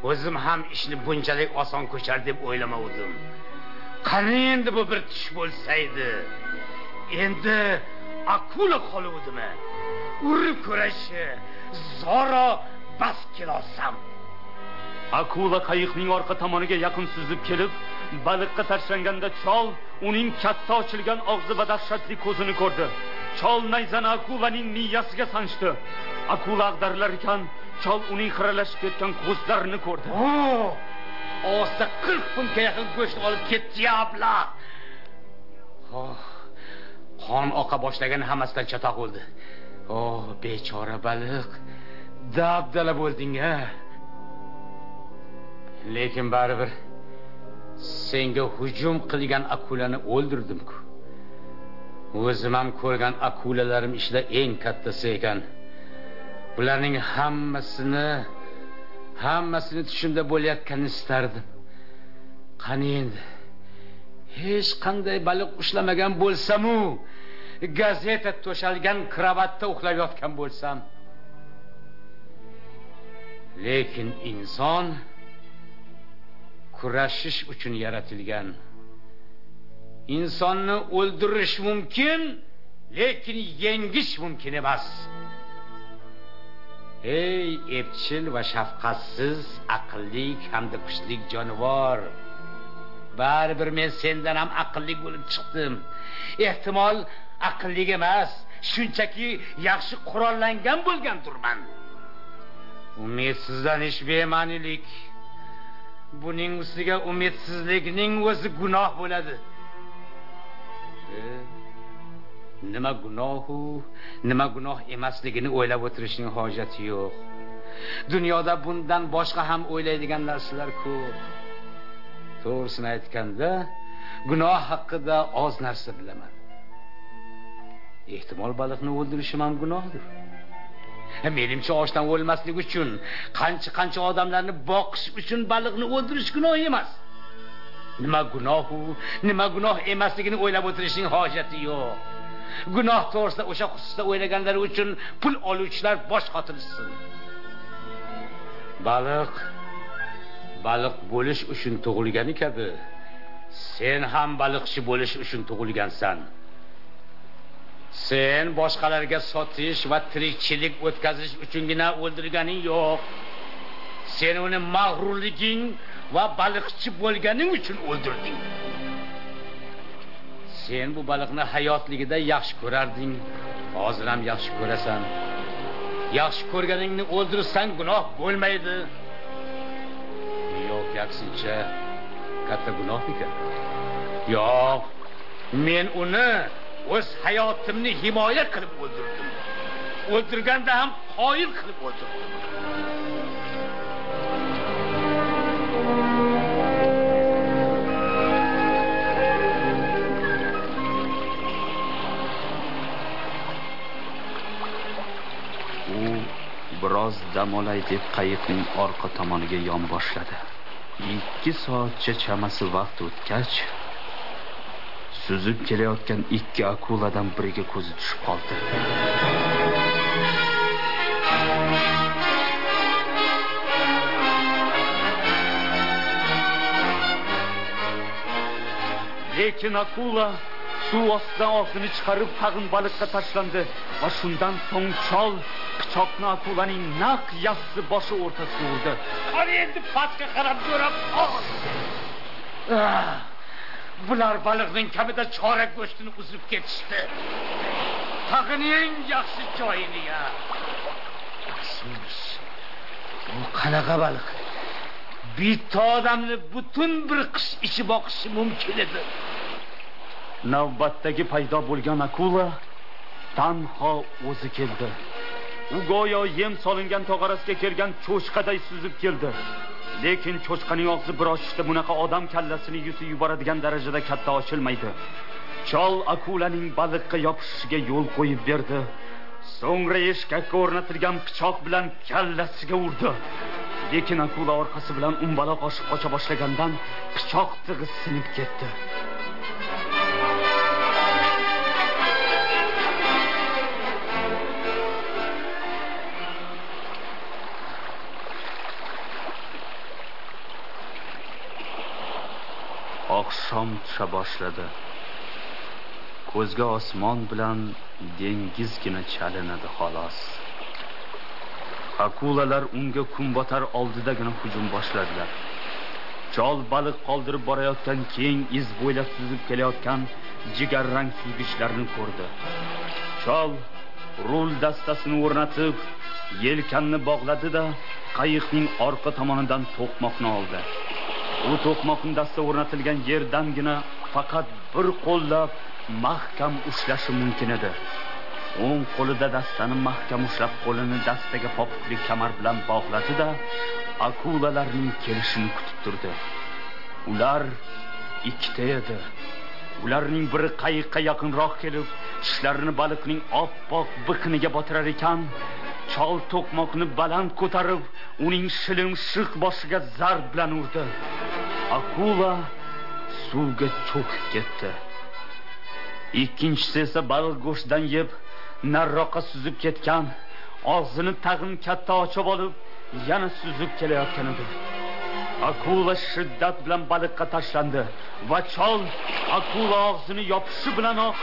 o'zim ham ishni bunchalik oson ko'char deb o'ylamagandim qani endi bu bir tush bo'lsaydi? Endi akula qoluvdimi urib ko'rashi zoro bas kelolsam akula qayiqning orqa tomoniga yaqin suzib kelib baliqqa tashlanganda chol uning katta ochilgan og'zi va dahshatli ko'zini ko'rdi. Chol nayzani akulaning miyasiga sanchdi. Akula ag'darilar ekan chol uning xiralashib ketgan ko'zlarini ko'rdi. Og'zida qirq funtga yaqin go'sht olib ketdi ablah oh, qon oqa boshlagan hammasidan chatoq o'ldi oh bechora baliq. Dabdala bo'lding a lekin baribir senga hujum qilgan akulani o'ldirdim-ku. O'zim ham ko'rgan akulalarim ichida eng kattasi ekan. Bularning hammasini hammasini tushimda bo'layotganini istardim. Qani endi? Hech qanday baliq ushlamagan bo'lsamu gazeta to'shalgan kravatda uxlab yotgan bo'lsam. Lekin inson kurashish uchun yaratilgan. Insonni o'ldirish mumkin lekin yengish mumkin emas. Ey epchil va shafqatsiz aqlli hamda kuchli jonivor! Baribir men sendan ham aqlli bo'lib chiqdim. Ehtimol aqlli emas shunchaki yaxshi qurollangan bo'lgandirman umidsizlanish bema'nilik. Buning ustiga umidsizlikning o'zi gunoh bo'ladi. E, nima gunohu nima gunoh emasligini o'ylab o'tirishning hojati yo'q. Dunyoda bundan boshqa ham o'ylaydigan narsalar ko'p. To'g'risini aytganda gunoh haqida oz narsa bilaman. Ehtimol baliqni o'ldirishim ham gunohdir. Menimcha ochdan o'lmaslik uchun qancha qancha odamlarni boqish uchun baliqni o'ldirish gunoh emas. Nima gunohu nima gunoh emasligini o'ylab o'tirishning hojati yo'q. Gunoh to'g'risida o'sha xususda o'ylaganlari uchun pul oluvchilar bosh qotirishsin baliq baliq bo'lish uchun tug'ilgani kabi. Sen ham baliqchi bo'lish uchun tug'ilgansan. Sen boshqalarga sotish va tirikchilik o'tkazish uchungina o'ldirganing yo'q. Sen uni mag'rurliging va baliqchi bo'lganing uchun o'ldirding. Sen bu baliqni hayotligida yaxshi ko'rarding. Hozir ham yaxshi ko'rasan. Yaxshi ko'rganingni o'ldirsang gunoh bo'lmaydi. Yo'q katta gunoh ekan yo'q men uni o'z hayotimni himoya qilib o'ldirdim. O'ldirganda ham qoyil qilib o'ldirdim. U biroz dam olay deb qayiqning orqa tomoniga yonboshladi ikki soatcha chamasi vaqt o'tgach suzib kelayotgan ikki akuladan biriga ko'zi tushib qoldi. Lekin akula suv ostidan og'zini chiqarib tag'in baliqqa tashlandi va shundan so'ng chol pichoqni akulaning naq yassi boshi o'rtasiga urdi. Qani endi pastga qarab jo'rab ah, bular baliqning kamida chorak go'shtini uzib ketishdi. Tag'in eng yaxshi joyini ya. Bu qanaqa baliq? Bitta odamni butun bir qish ichib oqishi mumkin edi. Navbatdagi paydo bo'lgan akula tanho o'zi keldi. U go'yo yem solingan tog'arasiga kelgan cho'chqaday suzib keldi. Lekin cho'chqaning og'zi bir ochishda bunaqa odam kallasini yutib yuboradigan darajada katta ochilmaydi. Chol akulaning baliqqa yopishishiga yo'l qo'yib berdi. So'ngra eshkakka o'rnatilgan pichoq bilan kallasiga urdi. Lekin akula orqasi bilan umbaloq oshib qocha boshlagandan pichoq tig'i sinib ketdi. Shom tusha boshladi. Ko'zga osmon bilan dengizgina chalinadi xolos. Akulalar unga kunbotar oldidagina hujum boshladilar. Chol baliq qoldirib borayotgan keng iz bo'ylab suzib kelayotgan jigarrang suzgichlarni ko'rdi. Chol rul dastasini o'rnatib yelkanni bog'ladi da qayiqning orqa tomonidan to'qmoqni oldi. U to'qmoqni dasta o'rnatilgan yerdangina faqat bir qo'llab mahkam ushlashi mumkin edi. O'ng qo'lida dastani mahkam ushlab qo'lini dastaga popukli kamar bilan bog'ladi da akulalarning kelishini kutib turdi. Ular ikkita edi. Ularning biri qayiqqa yaqinroq kelib tishlarini baliqning oppoq biqiniga botirar ekan chol to'qmoqni baland ko'tarib uning shilimshiq boshiga zarb bilan urdi. Akula suvga cho'kib ketdi. Ikkinchisi esa baliq go'shtdan yeb narroqqa suzib ketgan og'zini tag'in katta ochib olib yana suzib kelayotgan edi. Akula shiddat bilan baliqqa tashlandi. Va chol akula og'zini yopishi bilanoq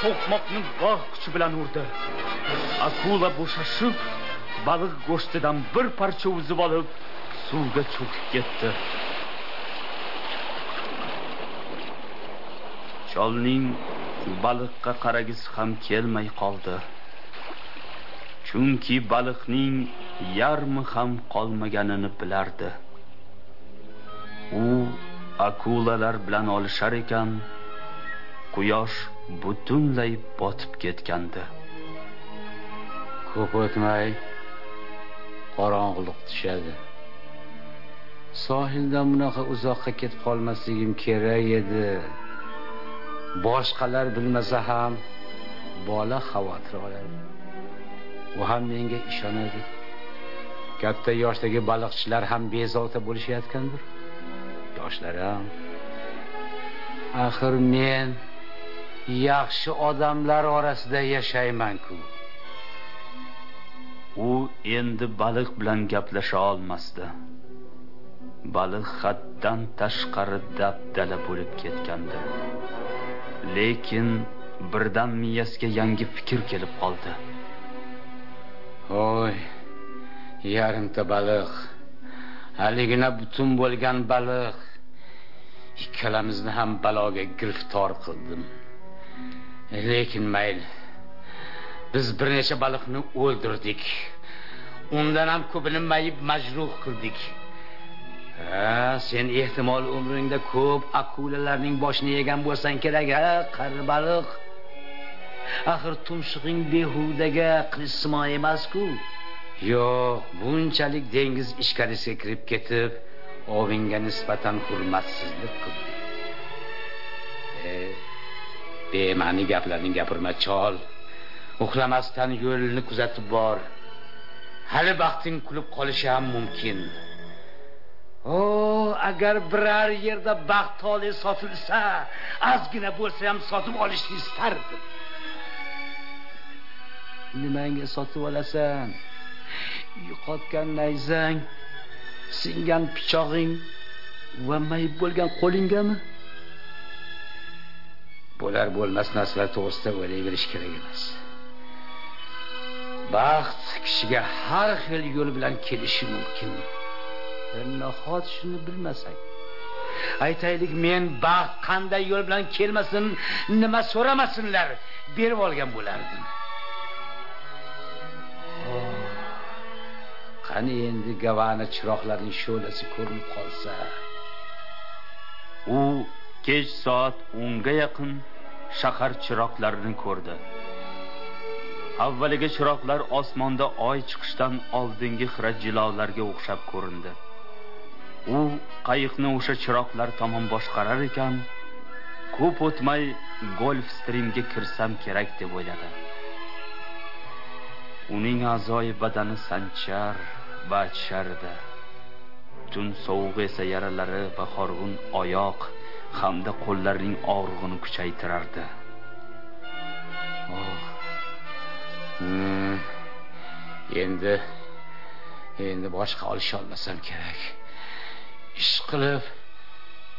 to'qmoqni bor kuchi bilan urdi. Akula bo'shashib baliq go'shtidan bir parcha uzib olib suvga cho'kib ketdi. Cholning baliqqa qaragisi ham kelmay qoldi. Chunki baliqning yarmi ham qolmaganini bilardi. U akulalar bilan olishar ekan quyosh butunlay botib ketgandi. Ko'p o'tmay qorong'ulik tushadi. Sohildan bunaqa uzoqqa ketib qolmasligim kerak edi. Boshqalar bilmasa ham bola xavotir oladi. U ham menga ishonadi. Katta yoshdagi baliqchilar ham bezovta bo'lishayotgandir. Yurtdoshlarim. Axir men yaxshi odamlar orasida yashayman-ku. U endi baliq bilan gaplasha olmasdi. Baliq haddan tashqari dabdala bo'lib ketgandi. Lekin birdan miyasiga yangi fikr kelib qoldi. Voy yarimta baliq. Haligina butun bo'lgan baliq. Ikkalamizni ham baloga giriftor qildim. Lekin mayli biz bir necha baliqni o'ldirdik. Undan ham ko'pini mayib majruh qildik. Ha sen ehtimol umringda ko'p akulalarning boshini yegan bo'lsang kerak ha qari baliq. Axir tumshug'ing behudaga qilichsimo emasku. Yo'q bunchalik dengiz ichkarisiga kirib ketib ovinga nisbatan hurmatsizlik qildi. E, bema'ni gaplarni gapirma chol. Uxlamasdan yo'lni kuzatib bor. Hali baxting kulib qolishi ham mumkin. O agar biror yerda baxt tole sotilsa ozgina bo'lsa ham sotib olishni istardim nimangga sotib olasan? Yo'qotgan nayzang singan pichog'ing va mayib bo'lgan qo'lingami? Bo'lar bo'lmas narsalar to'g'risida o'ylayverish kerak emas. Baxt kishiga har xil yo'l bilan kelishi mumkin. Nahot shuni bilmasak aytaylik men baxt qanday yo'l bilan kelmasin nima so'ramasinlar berib olgan bo'lardim. Qani endi gavana chiroqlarning shu'lasi ko'rinib qolsa? U kech soat o'nga yaqin shahar chiroqlarini ko'rdi. Avvaliga chiroqlar osmonda oy chiqishdan oldingi xira jilolarga o'xshab ko'rindi. U qayiqni o'sha chiroqlar tomon boshqarar ekan ko'p o'tmay golf strimga kirsam kerak deb o'yladi. Uning a'zoyi badani sanchar. Va achishardi tun sovug'i esa yaralari va horg'in oyoq hamda qo'llarning og'rig'ini kuchaytirardi Oh. Hmm. endi endi boshqa olisholmasam kerak ish qilib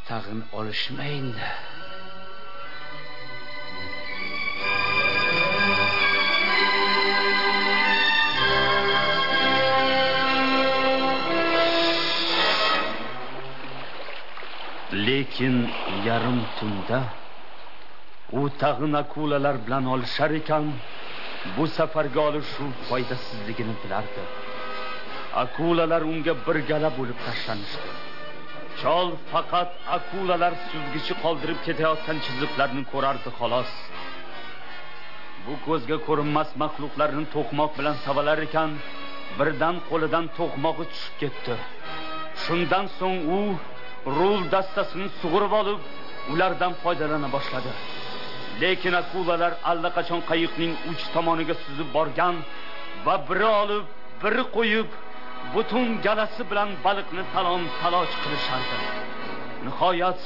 tag'in olishmaydi lekin yarim tunda u tag'in akulalar bilan olishar ekan bu safargi olishuv foydasizligini bilardi. Akulalar unga bir gala bo'lib tashlanishdi. Chol faqat akulalar suzgichi qoldirib ketayotgan chiziqlarni ko'rardi xolos. Bu ko'zga ko'rinmas maxluqlarni to'qmoq bilan savalar ekan birdan qo'lidan to'qmog'i tushib ketdi. Shundan so'ng u rul dastasini sug'urib olib ulardan foydalana boshladi. Lekin akulalar allaqachon qayiqning uch tomoniga suzib borgan va biri olib biri qo'yib butun galasi bilan baliqni talon taloj qilishardi. Nihoyat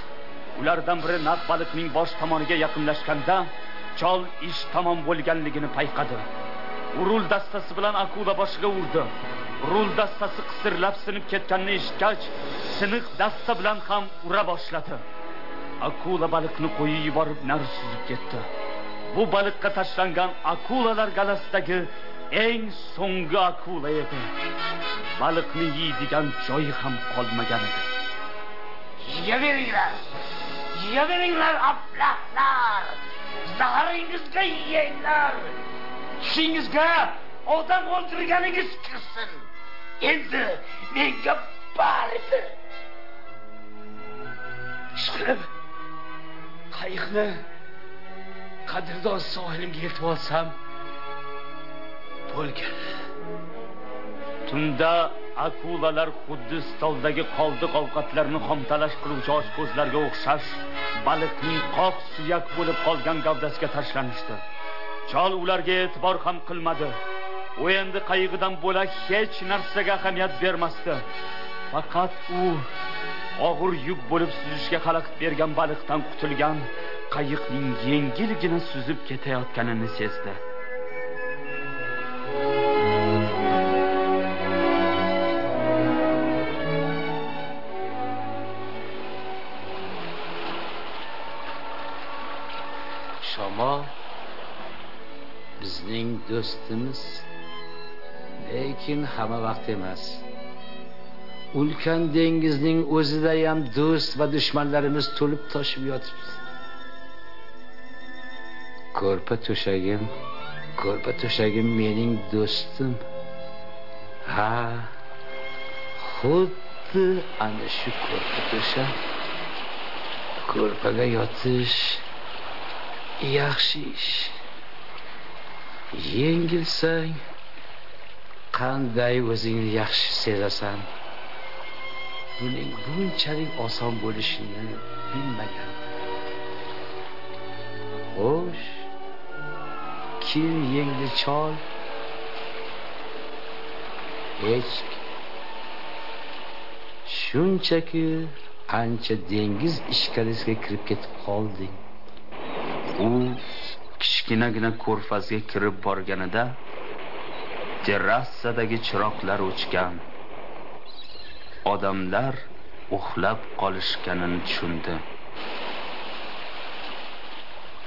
ulardan biri naq baliqning bosh tomoniga yaqinlashganda chol ish tamom bo'lganligini payqadi. U rul dastasi bilan akula boshiga urdi. Rul dastasi qisirlab sinib ketganini eshitgach siniq dasta bilan ham ura boshladi. Akula baliqni qo'yib yuborib nari suzib ketdi. Bu baliqqa tashlangan akulalar galasidagi eng so'nggi akula edi. Baliqni yeydigan joyi ham qolmagan edi. Yeyaveringlar yeyaveringlar ablahlar zaharingizga yeyinglar tushingizga odam o'ldirganingiz kirsin! Endi menga baribir ishqilib qayiqni qadrdon sohilimga yetib olsam bo'lgan. Tunda akulalar xuddi stoldagi qoldiq ovqatlarni xomtalash qiluvchi ochko'zlarga o'xshash baliqning qoq suyak bo'lib qolgan gavdasiga tashlanishdi chol ularga e'tibor ham qilmadi. U endi qayig'idan bo'lak hech narsaga ahamiyat bermasdi. Faqat u og'ir yuk bo'lib suzishga xalaqit bergan baliqdan qutulgan qayiqning yengilgina suzib ketayotganini sezdi. Shamol bizning do'stimiz lekin hamma vaqt emas. Ulkan dengizning o'zida ham do'st va dushmanlarimiz to'lib toshib yotibdi. Ko'rpa to'shagim ko'rpa to'shagim mening do'stim. Ha xuddi ana shu ko'rpa to'shak ko'rpaga yotish yaxshi ish. Yengilsang qanday o'zingni yaxshi sezasan? Buning bunchalik oson bo'lishini bilmagan. Xo'sh kim yengli chol? Hech shunchaki ancha dengiz ishkalisiga kirib ketib qolding. U kichkinagina ko'rfazga kirib borganida terrasadagi chiroqlar o'chgan odamlar uxlab qolishganini tushundi.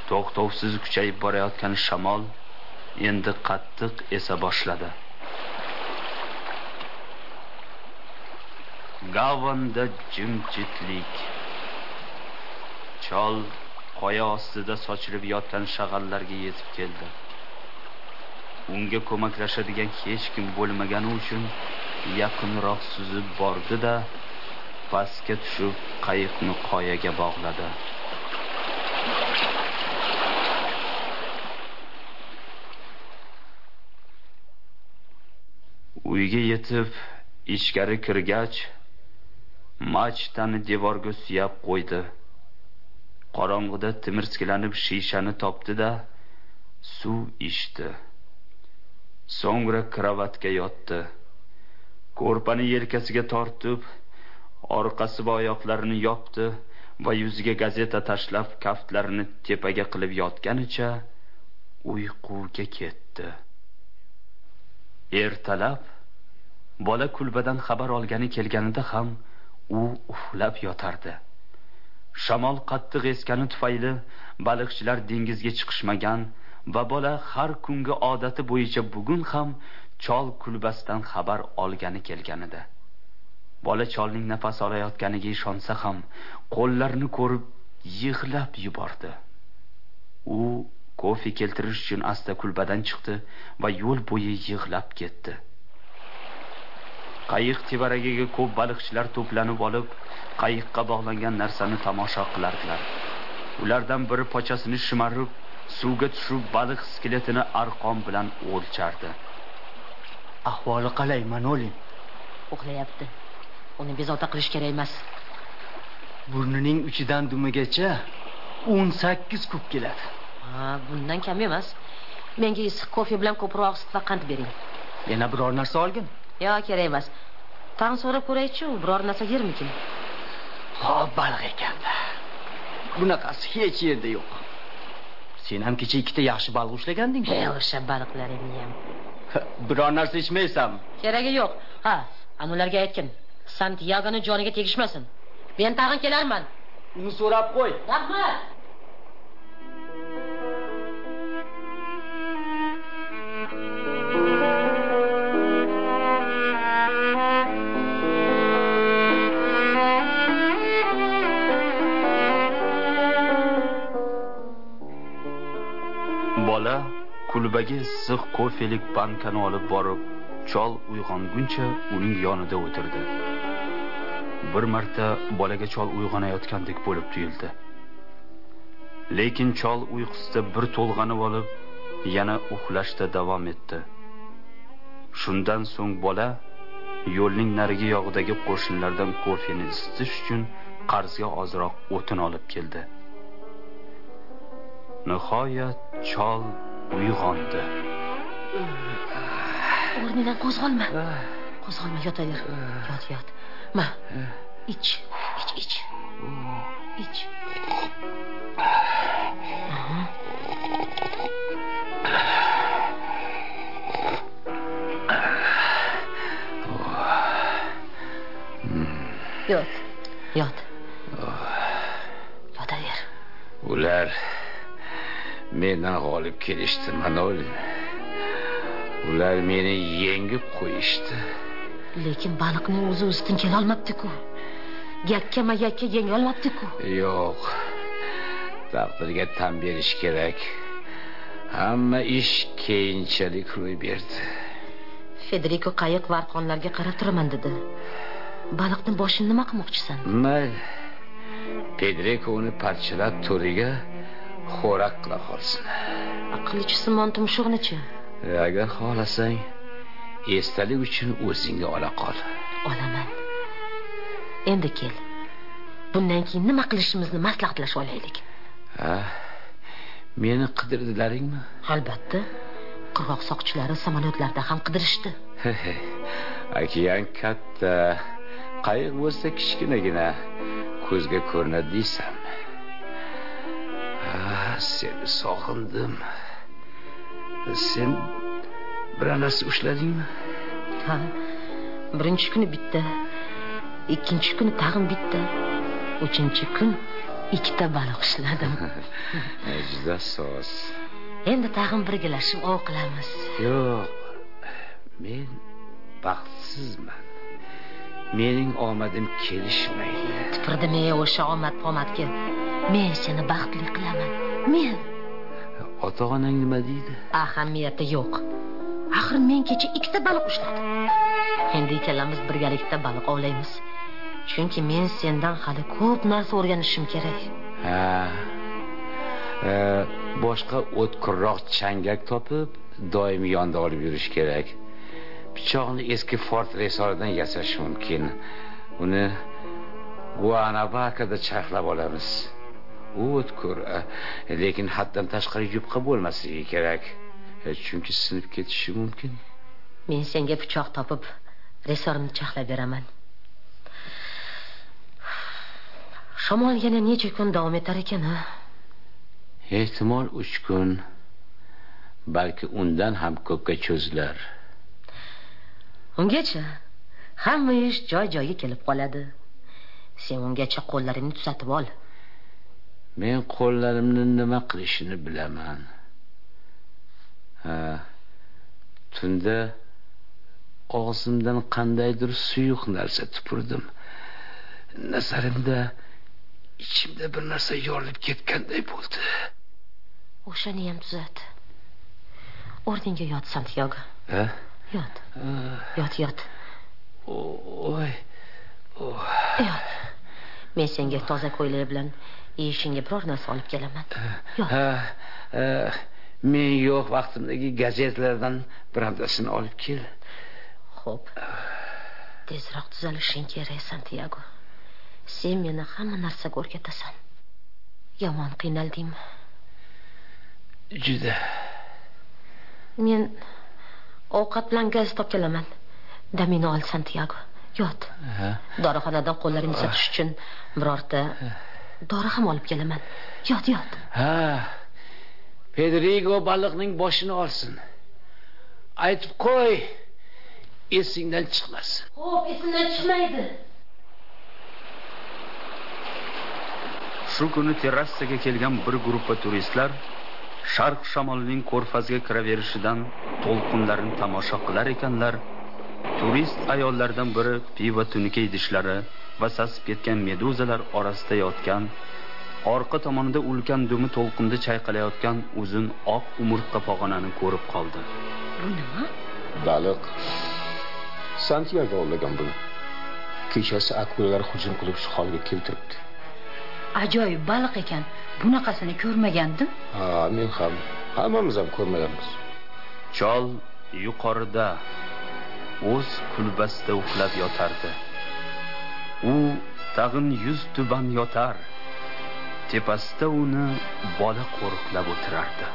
To'xtovsiz kuchayib borayotgan shamol endi qattiq esa boshladi. Gavanda jimjitlik. Chol qoya ostida sochilib yotgan shag'allarga yetib keldi. Unga ko'maklashadigan hech kim bo'lmagani uchun yaqinroq suzib bordi da pastga tushib qayiqni qoyaga bog'ladi. Uyga yetib ichkari kirgach machtani devorga suyab qo'ydi. Qorong'ida timirskilanib shishani topdi da suv ichdi. So'ngra kravatga yotdi. Ko'rpani yelkasiga tortib orqasi va oyoqlarini yopdi va yuziga gazeta tashlab kaftlarini tepaga qilib yotganicha uyquga ketdi. Ertalab bola kulbadan xabar olgani kelganida ham u uxlab yotardi. Shamol qattiq esgani tufayli baliqchilar dengizga chiqishmagan va bola har kungi odati bo'yicha bugun ham chol kulbasidan xabar olgani kelgan edi bola cholning nafas olayotganiga ishonsa ham qo'llarini ko'rib yig'lab yubordi. U kofe keltirish uchun asta kulbadan chiqdi va yo'l bo'yi yig'lab ketdi. Qayiq tevaragiga ko'p baliqchilar to'planib olib qayiqqa bog'langan narsani tomosha qilardilar. Ulardan biri pochasini shimarib suvga tushib baliq skeletini arqon bilan o'lchardi ahvoli qalay manolin? Uxlayapti. Uni bezovta qilish kerak emas. Burnining uchidan dumigacha o'n sakkiz kub keladi. Ha bundan kam emas. Menga issiq kofe bilan ko'proq sut va qand bering. Yana biror narsa olgin. Yo'q kerak emas. Tag'in so'rab ko'raychi biror narsa yermikin? Ho baliq ekanda. Bunaqasi hech yerda yo'q sen ham kecha ikkita yaxshi baliq ushlaganding e o'sha baliqlaringni ham. [LAUGHS] Biror narsa ichmaysanmi keragi yo'q. Ha ana ularga aytgin. Santiagoni joniga tegishmasin. Men tag'in kelarman. Uni so'rab qo'y. Rahmat bola kulbaga issiq kofelik bankani olib borib chol uyg'onguncha uning yonida o'tirdi. Bir marta bolaga chol uyg'onayotgandek bo'lib tuyuldi. Lekin chol uyqusida bir to'lg'anib olib yana uxlashda davom etdi. Shundan so'ng bola yo'lning narigi yog'idagi qo'shnilardan kofeni isitish uchun qarzga ozroq o'tin olib keldi. Nihoyat chol uyg'ondi. O'rningdan qo'zg'alma qo'zg'alma yotaver. Yot yot. Ma. Ich. Ich ich. Ich. Aha. yot. Yot. Yotaver. Ular mendan g'olib kelishdi manolim ular meni yengib qo'yishdi. Lekin baliqning o'zi ustidan kelolmabdi-ku yakkama yakka yengolmabdi-ku yo'q. Taqdirga tan berish kerak. Hamma ish keyinchalik ro'y berdi. Federiko qayiq va arqonlarga qarab turaman dedi. Baliqni boshini nima qilmoqchisan? Mayli pedriko uni parchalab to'riga xo'rak qila qolsin. Aqli chisimon tumshug'nichi agar xohlasang esdalik uchun o'zingga ola qol. Olaman. Endi kel. Bundan keyin nima qilishimizni maslahatlashib olaylik ha meni qidirdilaringmi? Albatta. Qirg'oq soqchilari samolyotlarda ham qidirishdi. Okean katta. Qayiq bo'lsa kichkinagina. Ko'zga ko'rinadi deysanmi ha seni sog'indim. Sen biror narsa ushladingmi? Ha birinchi kuni bitta ikkinchi kuni tag'in bitta uchinchi kun ikkita baliq ushladim. [LAUGHS] Juda soz. Endi tag'in birgalashib ov qilamiz. Yo'q men baxtsizman. Mening omadim kelishmaydi. Tupurdim ey o'sha omad pomadga men seni baxtli qilaman men. Ota onang nima deydi? Ahamiyati yo'q. Axir men kecha ikkita baliq ushladim. Endi ikkalamiz birgalikda baliq ovlaymiz. Chunki men sendan hali ko'p narsa o'rganishim kerak. Ha. E, boshqa o'tkirroq changak topib doim yonda olib yurish kerak. Pichoqni eski fort resoridan yasash mumkin. Uni guanabakada charxlab olamiz u o'tkir lekin haddan tashqari yupqa bo'lmasligi kerak. E, chunki sinib ketishi mumkin. Men senga pichoq topib resorni charxlab beraman. Shamol yana necha kun davom etar ekan a ehtimol uch kun balki undan ham ko'pga cho'zilar. Ungacha hamma ish joy joyiga kelib qoladi. Sen ungacha qo'llaringni tuzatib ol men qo'llarimni nima qilishini bilaman. Ha tunda og'zimdan qandaydir suyuq narsa tupurdim. Nazarimda ichimda bir narsa yorilib ketganday bo'ldi. O'shani ham tuzat. O'rningga yot santyago ha? Yot. Yot yot. Oy. Yot men senga toza ko'ylak bilan yeyishingga biror narsa olib kelaman men yo'q vaqtimdagi gazetalardan birontasini olib kel Xo'p. Tezroq tuzalishing kerak, Santiago. Sen meni hamma narsaga o'rgatasan. Yomon qiynaldingmi? juda Men ovqat bilan gaz topib kelaman. Damini ol, Santiago. Yot. ha Dorixonadan qo'llaringni sotish uchun birorta dori ham olib kelaman. Yot, yot. ha pedrigo baliqning boshini olsin aytib qo'y esingdan chiqmasin Xo'p, esimdan chiqmaydi. shu kuni terrasaga kelgan bir gruppa turistlar sharq shamolining ko'rfazga kiraverishidan to'lqinlarni tomosha qilar ekanlar turist ayollardan biri pivo tunuka idishlari va sasib ketgan meduzalar orasida yotgan orqa tomonida ulkan dumi to'lqinda chayqalayotgan uzun oq umurtqa pog'onani ko'rib qoldi. Bu nima? baliq. Santiago ovlagan buni. Kechasi akulalar hujum qilib shu holga keltiribdi. Ajoyib baliq ekan. Bunaqasini ko'rmagandim. Ha men ham hammamiz ham ko'rmaganmiz. Chol yuqorida o'z kulbasida uxlab yotardi. U tag'in yuz tuban yotar tepasida uni bola qo'riqlab o'tirardi.